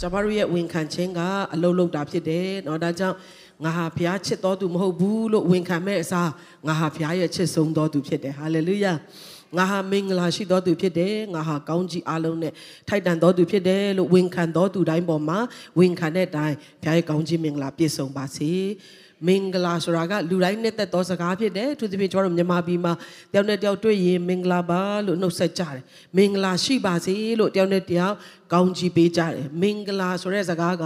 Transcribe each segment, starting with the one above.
ကျွန်တော်တို့ရဲ့ဝန်ခံခြင်းကအလုံးလုံးတာဖြစ်တယ်เนาะဒါကြောင့်ငါဟာဘုရားချစ်တော်သူမဟုတ်ဘူးလို့ဝန်ခံမဲ့အစားငါဟာဘုရားရဲ့ချစ်ဆုံးတော်သူဖြစ်တယ်ဟာလေလုယာငါဟာမင်္ဂလာရှိတော်သူဖြစ်တယ်ငါဟာကောင်းကြီးအလုံးနဲ့ထိုက်တန်တော်သူဖြစ်တယ်လို့ဝန်ခံတော်သူတိုင်းပေါ်မှာဝန်ခံတဲ့အတိုင်းဘုရားရဲ့ကောင်းကြီးမင်္ဂလာပြည့်စုံပါစေ မင်္ဂလာဆိုတာကလူတိုင်းနဲ့သက်သောစကားဖြစ်တယ်သူသဖြင့်ကျွန်တော်တို့မြန်မာပြည်မှာတယောက်နဲ့တယောက်တွေ့ရင်မင်္ဂလာပါလို့နှုတ်ဆက်ကြတယ်မင်္ဂလာရှိပါစေလို့တယောက်နဲ့တယောက်ကောင်းကြီးပေးကြတယ်မင်္ဂလာဆိုတဲ့စကားက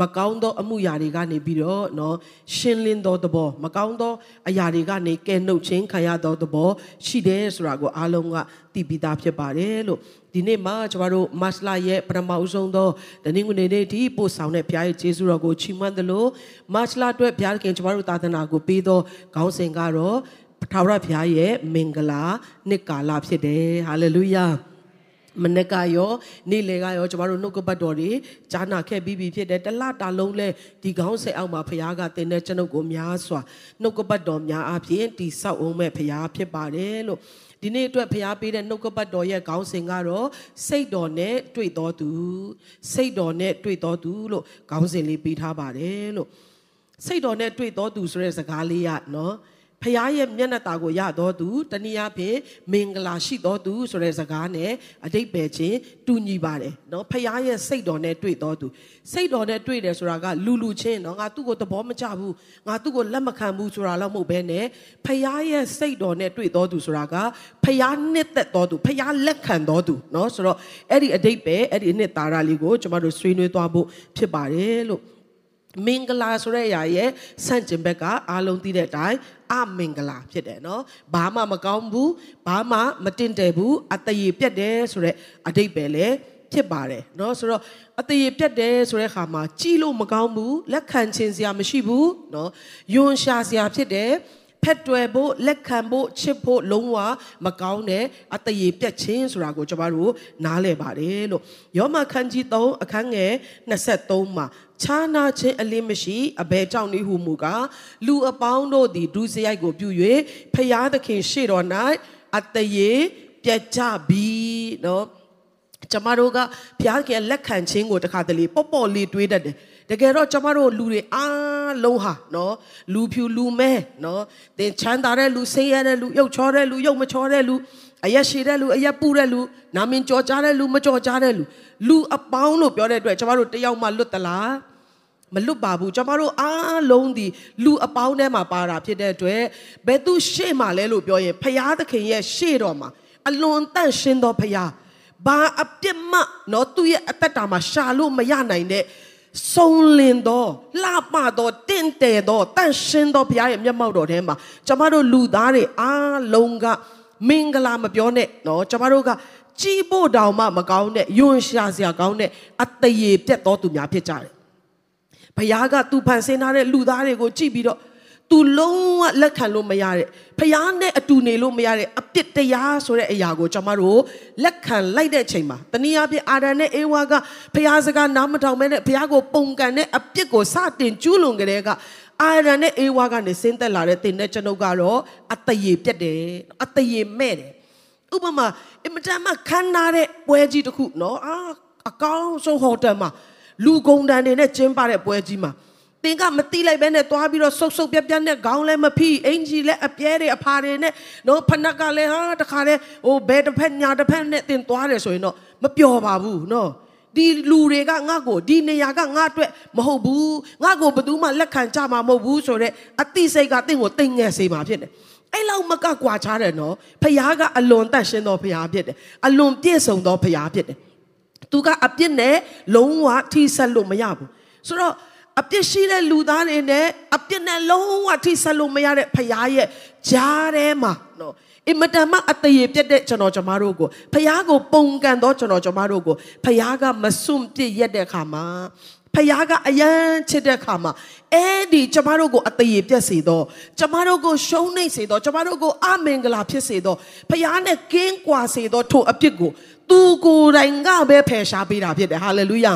မကောင်းသောအမှုရာတွေကနေပြီးတော့เนาะရှင်းလင်းသောသဘောမကောင်းသောအရာတွေကနေကဲနှုတ်ခြင်းခံရသောသဘောရှိတယ်ဆိုတာကိုအားလုံးကသိပြီးသားဖြစ်ပါတယ်လို့ ဒီနေ့မှာကျွန်တော်တို့မတ်လာရဲ့ပထမအဆုံးသောတနင်္ဂနွေနေ့ဒီပို့ဆောင်တဲ့ဘုရားရဲ့ကျေးဇူးတော်ကိုချီးမွမ်းသလိုမတ်လာအတွက်ဘုရားခင်ကျွန်တော်တို့သာသနာကိုပေးသောခေါင်းစဉ်ကတော့ထာဝရဘုရားရဲ့မင်္ဂလာနှစ်ကာလဖြစ်တယ်ဟာလေလုယာ မနက်ကရောနေ့လေကရောကျမတို့နှုတ်ကပတ်တော်တွေကြားနာခဲ့ပြီးပြီဖြစ်တယ်တလတာလုံးလဲဒီကောင်းဆက်အောက်မှာဖခင်ကတင်တဲ့ကျွန်ုပ်ကိုများစွာနှုတ်ကပတ်တော်များအပြင်တိဆောက်အောင်မဲ့ဖခင်ဖြစ်ပါတယ်လို့ဒီနေ့အတွက်ဖရားပေးတဲ့နှုတ်ကပတ်တော်ရဲ့ခေါင်းစဉ်ကတော့စိတ်တော်နဲ့တွေ့တော်သူစိတ်တော်နဲ့တွေ့တော်သူလို့ခေါင်းစဉ်လေးပေးထားပါတယ်လို့စိတ်တော်နဲ့တွေ့တော်သူဆိုတဲ့စကားလေးကနော် ဖရားရဲ့မျက်နှာတာကိုရတော်သူတနည်းအားဖြင့်မင်္ဂလာရှိတော်သူဆိုတဲ့စကားနဲ့အတိတ်ပဲချင်းတူညီပါတယ်နော်ဖရားရဲ့စိတ်တော်နဲ့တွေ့တော်သူစိတ်တော်နဲ့တွေ့တယ်ဆိုတာကလူလူချင်းနော်ငါသူ့ကိုသဘောမကျဘူးငါသူ့ကိုလက်မခံဘူးဆိုတာတော့မဟုတ်ဘဲနဲ့ဖရားရဲ့စိတ်တော်နဲ့တွေ့တော်သူဆိုတာကဖရားနှစ်သက်တော်သူဖရားလက်ခံတော်သူနော်ဆိုတော့အဲ့ဒီအတိတ်ပဲအဲ့ဒီအနှစ်သာရလေးကိုကျွန်တော်တို့ဆွေးနွေးသွားဖို့ဖြစ်ပါတယ်လို့ မင်္ဂလာဆိုတဲ့အရာရဲ့ဆန့်ကျင်ဘက်ကအားလုံးသိတဲ့အတိုင်းအမင်္ဂလာဖြစ်တယ်နော်ဘာမှမကောင်းဘူးဘာမှမတင့်တယ်ဘူးအတရေပြတ်တယ်ဆိုတဲ့အတိတ်ပဲလေဖြစ်ပါတယ်เนาะဆိုတော့အတရေပြတ်တယ်ဆိုတဲ့ခါမှာကြည်လို့မကောင်းဘူးလက်ခံခြင်းစရာမရှိဘူးเนาะယွန်ရှာစရာဖြစ်တယ်ဖက်တွယ်ဖို့လက်ခံဖို့ချစ်ဖို့လုံးဝမကောင်းတဲ့အတရေပြတ်ခြင်းဆိုတာကိုကျွန်တော်တို့နားလည်ပါတယ်လို့ယောမခန်းကြီး3အခန်းငယ်23မှာ ခြားနာခြင်းအလင်းမရှိအဘယ်ကြောင့်နည်းဟုမူကားလူအပေါင်းတို့သည်ဒုစရိုက်ကိုပြု၍ဖျားသခင်ရှေ့တော်၌အတရေပြတ်ကြပြီနော်ကျမတို့ကဘုရားကလက်ခံခြင်းကိုတခါတလေပေါ့ပေါ့လေးတွေးတတ်တယ်တကယ်တော့ကျမတို့လူတွေအားလုံးဟာနော်လူဖြူလူမဲနော်သင်ချမ်းသာတဲ့လူဆင်းရဲတဲ့လူရုပ်ချောတဲ့လူရုပ်မချောတဲ့လူအရက်ရှိတဲ့လူအရက်ပူတဲ့လူနာမင်ကြော်ကြားတဲ့လူမကြော်ကြားတဲ့လူလူအပေါင်းလို့ပြောတဲ့အတွက်ကျမတို့တယောက်မှလွတ်သလား မလွတ်ပါဘူးကျွန်တော်တို့အားလုံးဒီလူအပေါင်းထဲမှာပါတာဖြစ်တဲ့အတွက်ဘယ်သူရှေ့မှာလဲလို့ပြောရင်ဖရာသခင်ရဲ့ရှေ့တော်မှာအလွန်တန့်ရှင်းသောဖရာဘာအပြစ်မှနော်သူ့ရဲ့အသက်တာမှာရှာလို့မရနိုင်တဲ့ဆုံးလင်သောလှပသောတင့်တယ်သောတန့်ရှင်းသောဘုရားရဲ့မျက်မှောက်တော်ထဲမှာကျမတို့လူသားတွေအားလုံးကမင်္ဂလာမပြောနဲ့နော်ကျမတို့ကကြီးဖို့တောင်မှမကောင်းတဲ့ယွန်ရှာစရာကောင်းတဲ့အတရေပြတ်တော်သူများဖြစ်ကြတယ် ဘုရားကသူဖန်ဆင်းထားတဲ့လူသားတွေကိုကြည့်ပြီးတော့သူလုံးဝလက်ခံလို့မရတဲ့ဖျားနဲ့အတူနေလို့မရတဲ့အပြစ်တရားဆိုတဲ့အရာကိုကျွန်မတို့လက်ခံလိုက်တဲ့အချိန်မှာတနည်းအားဖြင့်အာဒံနဲ့အေဝါကဖျားစကားနားမထောင်မဲနဲ့ဖျားကိုပုံကန်တဲ့အပြစ်ကိုစတင်ကျူးလွန်ကြတဲ့ကအာရန်နဲ့အေဝါကနေဆင်းသက်လာတဲ့တင်တဲ့ကျွန်ုပ်ကတော့အတရေပြတ်တယ်အတရေမဲ့တယ်ဥပမာအင်မတန်မှခမ်းနားတဲ့ပွဲကြီးတစ်ခုနော်အာအကောင်းဆုံးဟိုတယ်မှာ လူကုန်တန်တွေနဲ့ကျင်းပတဲ့ပွဲကြီးမှာသင်ကမတိလိုက်ပဲနဲ့သွားပြီးတော့ဆုပ်ဆုပ်ပြပြနဲ့ခေါင်းလည်းမဖိအင်ကြီးလည်းအပြဲတွေအဖာတွေနဲ့နော်ဖနက်ကလည်းဟာတခါလဲဟိုဘယ်တစ်ဖက်ညာတစ်ဖက်နဲ့သင်သွားတယ်ဆိုရင်တော့မပျော်ပါဘူးနော်ဒီလူတွေကငါ့ကိုဒီနေရာကငါ့အတွက်မဟုတ်ဘူးငါ့ကိုဘယ်သူမှလက်ခံကြမှာမဟုတ်ဘူးဆိုတော့အတိစိတ်ကတင့်ကိုတိမ်ငယ်စေမှာဖြစ်တယ်အဲ့လောက်မကကွာချားတယ်နော်ဖခင်ကအလွန်တန့်ရှင်းသောဖခင်ဖြစ်တယ်အလွန်ပြည့်စုံသောဖခင်ဖြစ်တယ် သူကအပြစ်နဲ့လုံးဝထိဆက်လို့မရဘူးဆိုတော့အပြစ်ရှိတဲ့လူသားတွေနဲ့အပြစ်နဲ့လုံးဝထိဆက်လို့မရတဲ့ဖရားရဲ့ဂျားထဲမှာနော်အင်မတန်မှအတရေပြတ်တဲ့ကျွန်တော်ကျမတို့ကိုဖရားကိုပုံကန်တော့ကျွန်တော်ကျမတို့ကိုဖရားကမစွန့်ပစ်ရက်တဲ့အခါမှာဖခင်ကအယမ်းချစ်တဲ့ခါမှာအဲ့ဒီကျမတို့ကိုအတရေပြတ်စေတော့ကျမတို့ကိုရှုံးနိမ့်စေတော့ကျမတို့ကိုအမင်္ဂလာဖြစ်စေတော့ဖခင်နဲ့ကင်းကွာစေတော့ထိုအပြစ်ကို သူကိုယ်တိုင်ကပဲဖယ်ရှားပေးတာဖြစ်တယ်ဟာလေလုယာ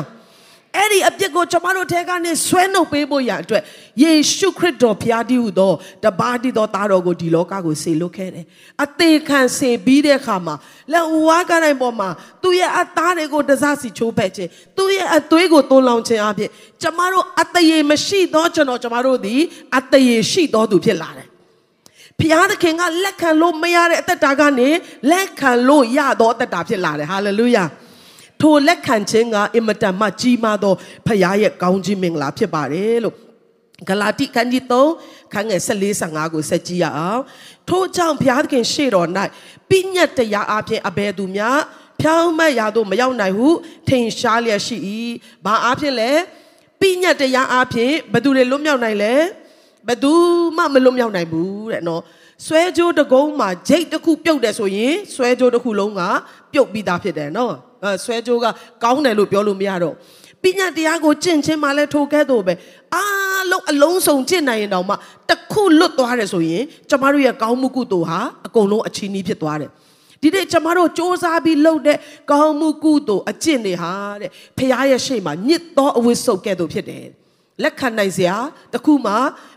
အဲ့ဒီအပြစ်ကိုကျွန်မတို့ထဲကနေဆွဲနှုတ်ပေးဖို့ရန်အတွက်ယေရှုခရစ်တော်ဖျားတည်ဟုသောတပါးတည်သောသားတော်ကိုဒီလောကကိုဆေလွတ်ခဲ့တယ်အသေးခံဆေပြီးတဲ့အခါမှာလက်ဝါးကတိုင်းပေါ်မှာသူ့ရဲ့အသားတွေကိုတစားစီချိုးဖက်ခြင်းသူ့ရဲ့အသွေးကိုသွန်းလောင်းခြင်းအပြင်ကျွန်မတို့အတရေမရှိသောကျွန်တော်ကျွန်မတို့သည်အတရေရှိသောသူဖြစ်လာတယ် ဖျားသခင်ကလက်ခံလို့မရတဲ့အသက်တာကနေလက်ခံလို့ရသောအသက်တာဖြစ်လာတယ်ဟာလေလုယာထိုလက်ခံခြင်းကအင်မတန်မှကြီးမားသောဖခင်ရဲ့ကောင်းကြီးမင်္ဂလာဖြစ်ပါတယ်လို့ဂလာတိခန်းကြီး3ခန်းငယ်14 15ကိုဆက်ကြည့်ရအောင်ထို့ကြောင့်ဘုရားသခင်ရှေ့တော်၌ပိညတ်တရားအပြင်အဘယ်သူများဖြောင်းမတ်ရာသို့မရောက်နိုင်ဟုထင်ရှားလျက်ရှိ၏ဘာအပြင်လဲပိညတ်တရားအပြင်ဘယ်သူတွေလွတ်မြောက်နိုင်လဲ ဘယ်သူမှမလွတ်မြောက်နိုင်ဘူးတဲ့နော်ဆွဲကြိုးတကုံးမှာဂျိတ်တစ်ခုပြုတ်တယ်ဆိုရင်ဆွဲကြိုးတစ်ခုလုံးကပြုတ်ပြီးသားဖြစ်တယ်နော်အဲဆွဲကြိုးကကောင်းတယ်လို့ပြောလို့မရတော့ပညာတရားကိုကျင့်ခြင်းမှလည်းထိုကဲ့သို့ပဲအားလုံးအလုံးစုံကျင့်နိုင်ရင်တောင်မှတစ်ခုလွတ်သွားတယ်ဆိုရင်ကျမတို့ရဲ့ကောင်းမှုကုသိုလ်ဟာအကုန်လုံးအချီးနှီးဖြစ်သွားတယ်ဒီနေ့ကျမတို့စ조사ပြီးလုပ်တဲ့ကောင်းမှုကုသိုလ်အကျင့်တွေဟာတဲ့ဖခင်ရဲ့ရှေ့မှာညစ်သောအဝတ်စုပ်ကဲ့သို့ဖြစ်တယ် လက်ခံနိုင်စရာတခုမှ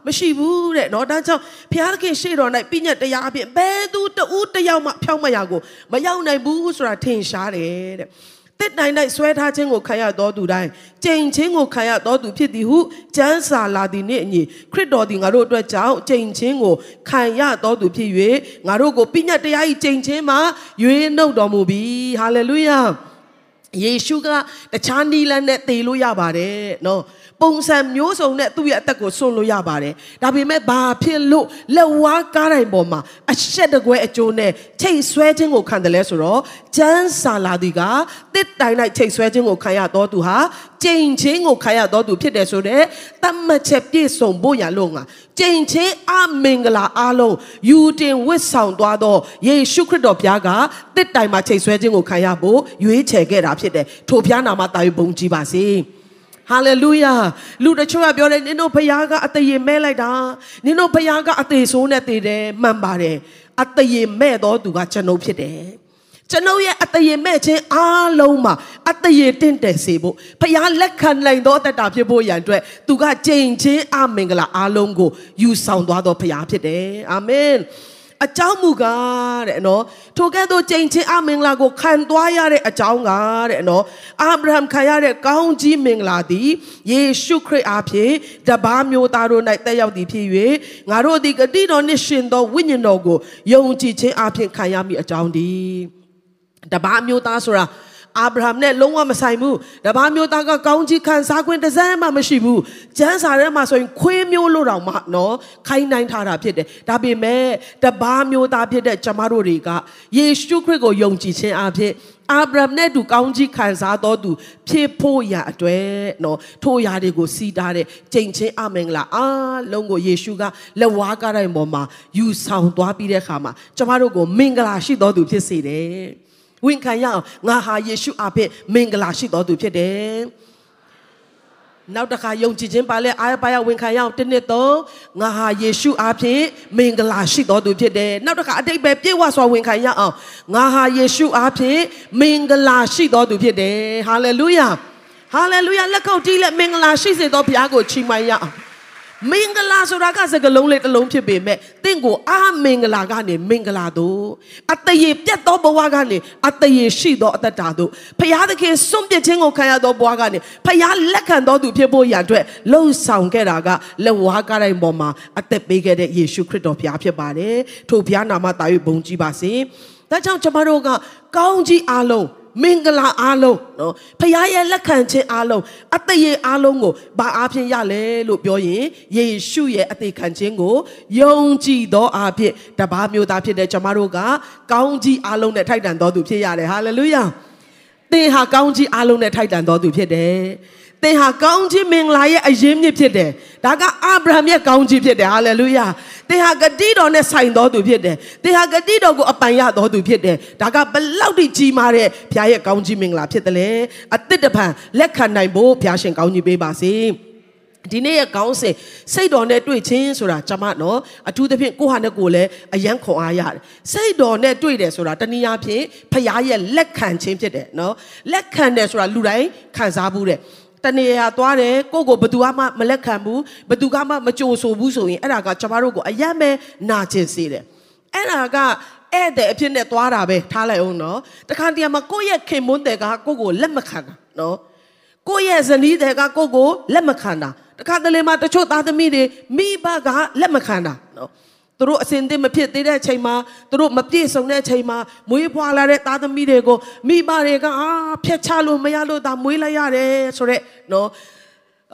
မရှိဘူးတဲ့เนาะဒါကြောင့်ဘုရားသခင်ရှေ့တော်၌ပြည့်ညတ်တရားအပြင်ဘယ်သူတူတယောက်မှဖြောင်းမရကိုမရောက်နိုင်ဘူးဆိုတာထင်ရှားတယ်တဲ့တစ်တိုင်းတိုင်းဆွဲထားခြင်းကိုခံရတော်သူတိုင်းကြိမ်ချင်းကိုခံရတော်သူဖြစ်သည်ဟုကျမ်းစာလာသည်နှင့်အညီခရစ်တော်သည်ငါတို့အတွက်ကြောင့်ကြိမ်ချင်းကိုခံရတော်သူဖြစ်၍ငါတို့ကိုပြည့်ညတ်တရား၏ကြိမ်ချင်းမှာရွေးနှုတ်တော်မူပြီဟာလေလုယာယေရှုကတခြားနီးလန်းနဲ့တည်လို့ရပါတယ်နော် ပုံစံမျိုးစုံနဲ့သူ့ရဲ့အသက်ကိုဆွလို့ရပါတယ်ဒါပေမဲ့ဘာဖြစ်လို့လက်ဝါးကားတိုင်းပေါ်မှာအရှက်တကွဲအကျိုးနဲ့ချိတ်ဆွဲခြင်းကိုခံတယ်လဲဆိုတော့ကျမ်းစာလာသည်ကတစ်တိုင်လိုက်ချိတ်ဆွဲခြင်းကိုခံရတော်သူဟာကြိမ်ချင်းကိုခံရတော်သူဖြစ်တယ်ဆိုတော့တတ်မှတ်ချက်ပြည့်စုံဖို့ရလို့ငါကြိမ်ချင်းအမင်္ဂလာအားလုံးယူတင်ဝတ်ဆောင်သွားသောယေရှုခရစ်တော်ဘုရားကတစ်တိုင်မှာချိတ်ဆွဲခြင်းကိုခံရဖို့ရွေးချယ်ခဲ့တာဖြစ်တယ်ထိုဘုရားနာမတာယူပုံကြည်ပါစေ။ ဟာလေလုယာလူတချို့ကပြောတယ်နင်တို့ဖခင်ကအသေးမဲလိုက်တာနင်တို့ဖခင်ကအသေးဆိုးနဲ့သေးတယ်မှန်ပါတယ်အသေးမဲ့တော့သူကကျွန်ုပ်ဖြစ်တယ်ကျွန်ုပ်ရဲ့အတရေမဲ့ခြင်းအားလုံးမှာအတရေတင့်တယ်စေဖို့ဖခင်လက်ခံနိုင်သောအသက်တာဖြစ်ဖို့ရန်အတွက်သူကကြိမ်ချင်းအမင်္ဂလာအားလုံးကိုယူဆောင်သွားသောဖခင်ဖြစ်တယ်အာမင် အကြောင်းမူကားတဲ့နော်ထိုကဲ့သို့ကြိမ်ချင်းအမင်္ဂလာကိုခံသွားရတဲ့အကြောင်းကတဲ့နော်အာဗြဟံခံရတဲ့ကောင်းကြီးမင်္ဂလာသည်ယေရှုခရစ်အားဖြင့်တပါးမျိုးသားတို့၌တက်ရောက်သည်ဖြစ်၍ငါတို့သည်ဂတိတော်နှင့်ရှင်သောဝိညာဉ်တော်ကိုယုံကြည်ခြင်းအပြင်ခံရမည်အကြောင်းဒီတပါးမျိုးသားဆိုတာ အာဗြဟံနဲ့လုံးဝမဆိုင်ဘူးတပါးမျိုးသားကကောင်းကြီးခံစားခွင့်တစ်စမ်းမှမရှိဘူးကျမ်းစာထဲမှာဆိုရင်ခွေးမျိုးလို့တောင်မှနော်ခိုင်းနိုင်ထားတာဖြစ်တယ်ဒါပေမဲ့တပါးမျိုးသားဖြစ်တဲ့ကျမတို့တွေကယေရှုခရစ်ကိုယုံကြည်ခြင်းအပြင်အာဗြဟံနဲ့တူကောင်းကြီးခံစားတော်သူဖြစ်ဖို့ရအတွက်နော်ထိုအရာတွေကိုစီးတာတဲ့ကြိမ်ချင်းအမင်္ဂလာအားလုံးကိုယေရှုကလက်ဝါးကားတိုင်းပေါ်မှာယူဆောင်သွားပြီးတဲ့အခါမှာကျမတို့ကိုမင်္ဂလာရှိတော်သူဖြစ်စေတယ် ဝန်ခံရအောင်ငါဟာယေရှုအဖေမင်္ဂလာရှိတော်သူဖြစ်တယ်နောက်တစ်ခါယုံကြည်ခြင်းပါလဲအားပါရဝန်ခံရအောင်တစ်နှစ်သုံးငါဟာယေရှုအားဖြင့်မင်္ဂလာရှိတော်သူဖြစ်တယ်နောက်တစ်ခါအတိတ်ပဲပြေဝစွာဝန်ခံရအောင်ငါဟာယေရှုအားဖြင့်မင်္ဂလာရှိတော်သူဖြစ်တယ်ဟာလေလုယာဟာလေလုယာလက်ခုပ်တီးလက်မင်္ဂလာရှိစေတော်ဘုရားကိုချီးမွမ်းရအောင် မင်္ဂလာဆိုတာကစကလုံးလေးတစ်လုံးဖြစ်ပေမဲ့တင့်ကိုအာမင်္ဂလာကနေမင်္ဂလာတို့အတရေပြတ်သောဘဝကနေအတရေရှိသောအသက်တာတို့ဖရာသခင်စွန့်ပစ်ခြင်းကိုခံရသောဘဝကနေဖရာလက်ခံတော်သူဖြစ်ဖို့ရန်အတွက်လှုံ့ဆော်ခဲ့တာကလက်ဝါးကားတိုင်းပေါ်မှာအသက်ပေးခဲ့တဲ့ယေရှုခရစ်တော်ဘုရားဖြစ်ပါတယ်ထို့ဘုရားနာမတာ၍ဘုန်းကြီးပါစေဒါကြောင့်ကျွန်တော်တို့ကကောင်းကြီးအားလုံး မင်္ဂလာအားလုံးနော်ဖခင်ရဲ့လက်ခံခြင်းအားလုံးအသက်ရအားလုံးကိုဘာအားဖြင့်ရလဲလို့ပြောရင်ယေရှုရဲ့အသေးခံခြင်းကိုယုံကြည်သောအားဖြင့်တပါးမျိုးသားဖြစ်တဲ့ကျွန်မတို့ကကောင်းကြီးအားလုံးနဲ့ထိုက်တန်တော်သူဖြစ်ရတယ်ဟာလေလုယာသင်ဟာကောင်းကြီးအားလုံးနဲ့ထိုက်တန်တော်သူဖြစ်တယ် သင်ဟာကောင်းခြင်းမင်္ဂလာရဲ့အရင်းမြစ်ဖြစ်တယ်။ဒါကအာဗြဟံရဲ့ကောင်းခြင်းဖြစ်တယ်။ဟာလေလုယာ။သင်ဟာဂတိတော်နဲ့ဆိုင်တော်သူဖြစ်တယ်။သင်ဟာဂတိတော်ကိုအပိုင်ရတော်သူဖြစ်တယ်။ဒါကဘလောက်ထိကြီးမားတဲ့ဘုရားရဲ့ကောင်းခြင်းမင်္ဂလာဖြစ်တယ်လေ။အသစ်တပံလက်ခံနိုင်ဖို့ဘုရားရှင်ကောင်းကြီးပေးပါစေ။ဒီနေ့ရဲ့ကောင်းစဉ်စိတ်တော်နဲ့တွေ့ချင်းဆိုတာကျမနော်အထူးသဖြင့်ကိုဟာနဲ့ကိုလည်းအယံခွန်အားရတယ်စိတ်တော်နဲ့တွေ့တယ်ဆိုတာတနည်းအားဖြင့်ဖခင်ရဲ့လက်ခံခြင်းဖြစ်တယ်နော်လက်ခံတယ်ဆိုတာလူတိုင်းခံစားဘူးတဲ့ တနေရာသွားတယ်ကိုယ့်ကိုဘသူမှမလက်ခံဘူးဘသူကမှမကြိုဆိုဘူးဆိုရင်အဲ့ဒါကကျမတို့ကိုအယက်မဲ့နာကျင်စေတယ်အဲ့ဒါကဧည့်သည်အဖြစ်နဲ့သွားတာပဲထားလိုက်အောင်နော်တခါတည်းမှာကိုယ့်ရဲ့ခင်မွန်းတဲ့ကကိုယ့်ကိုလက်မခံတာနော်ကိုယ့်ရဲ့ဇနီးတဲ့ကကိုယ့်ကိုလက်မခံတာတခါတလေမှာတချို့သားသမီးတွေမိဘကလက်မခံတာနော် သူတို့အစင်သစ်မဖြစ်သေးတဲ့အချိန်မှာသူတို့မပြည့်စုံတဲ့အချိန်မှာမွေးဖွာလာတဲ့သားသမီးတွေကိုမိဘတွေကအာဖျက်ချလို့မရလို့ဒါမွေးလိုက်ရတယ်ဆိုတော့နော်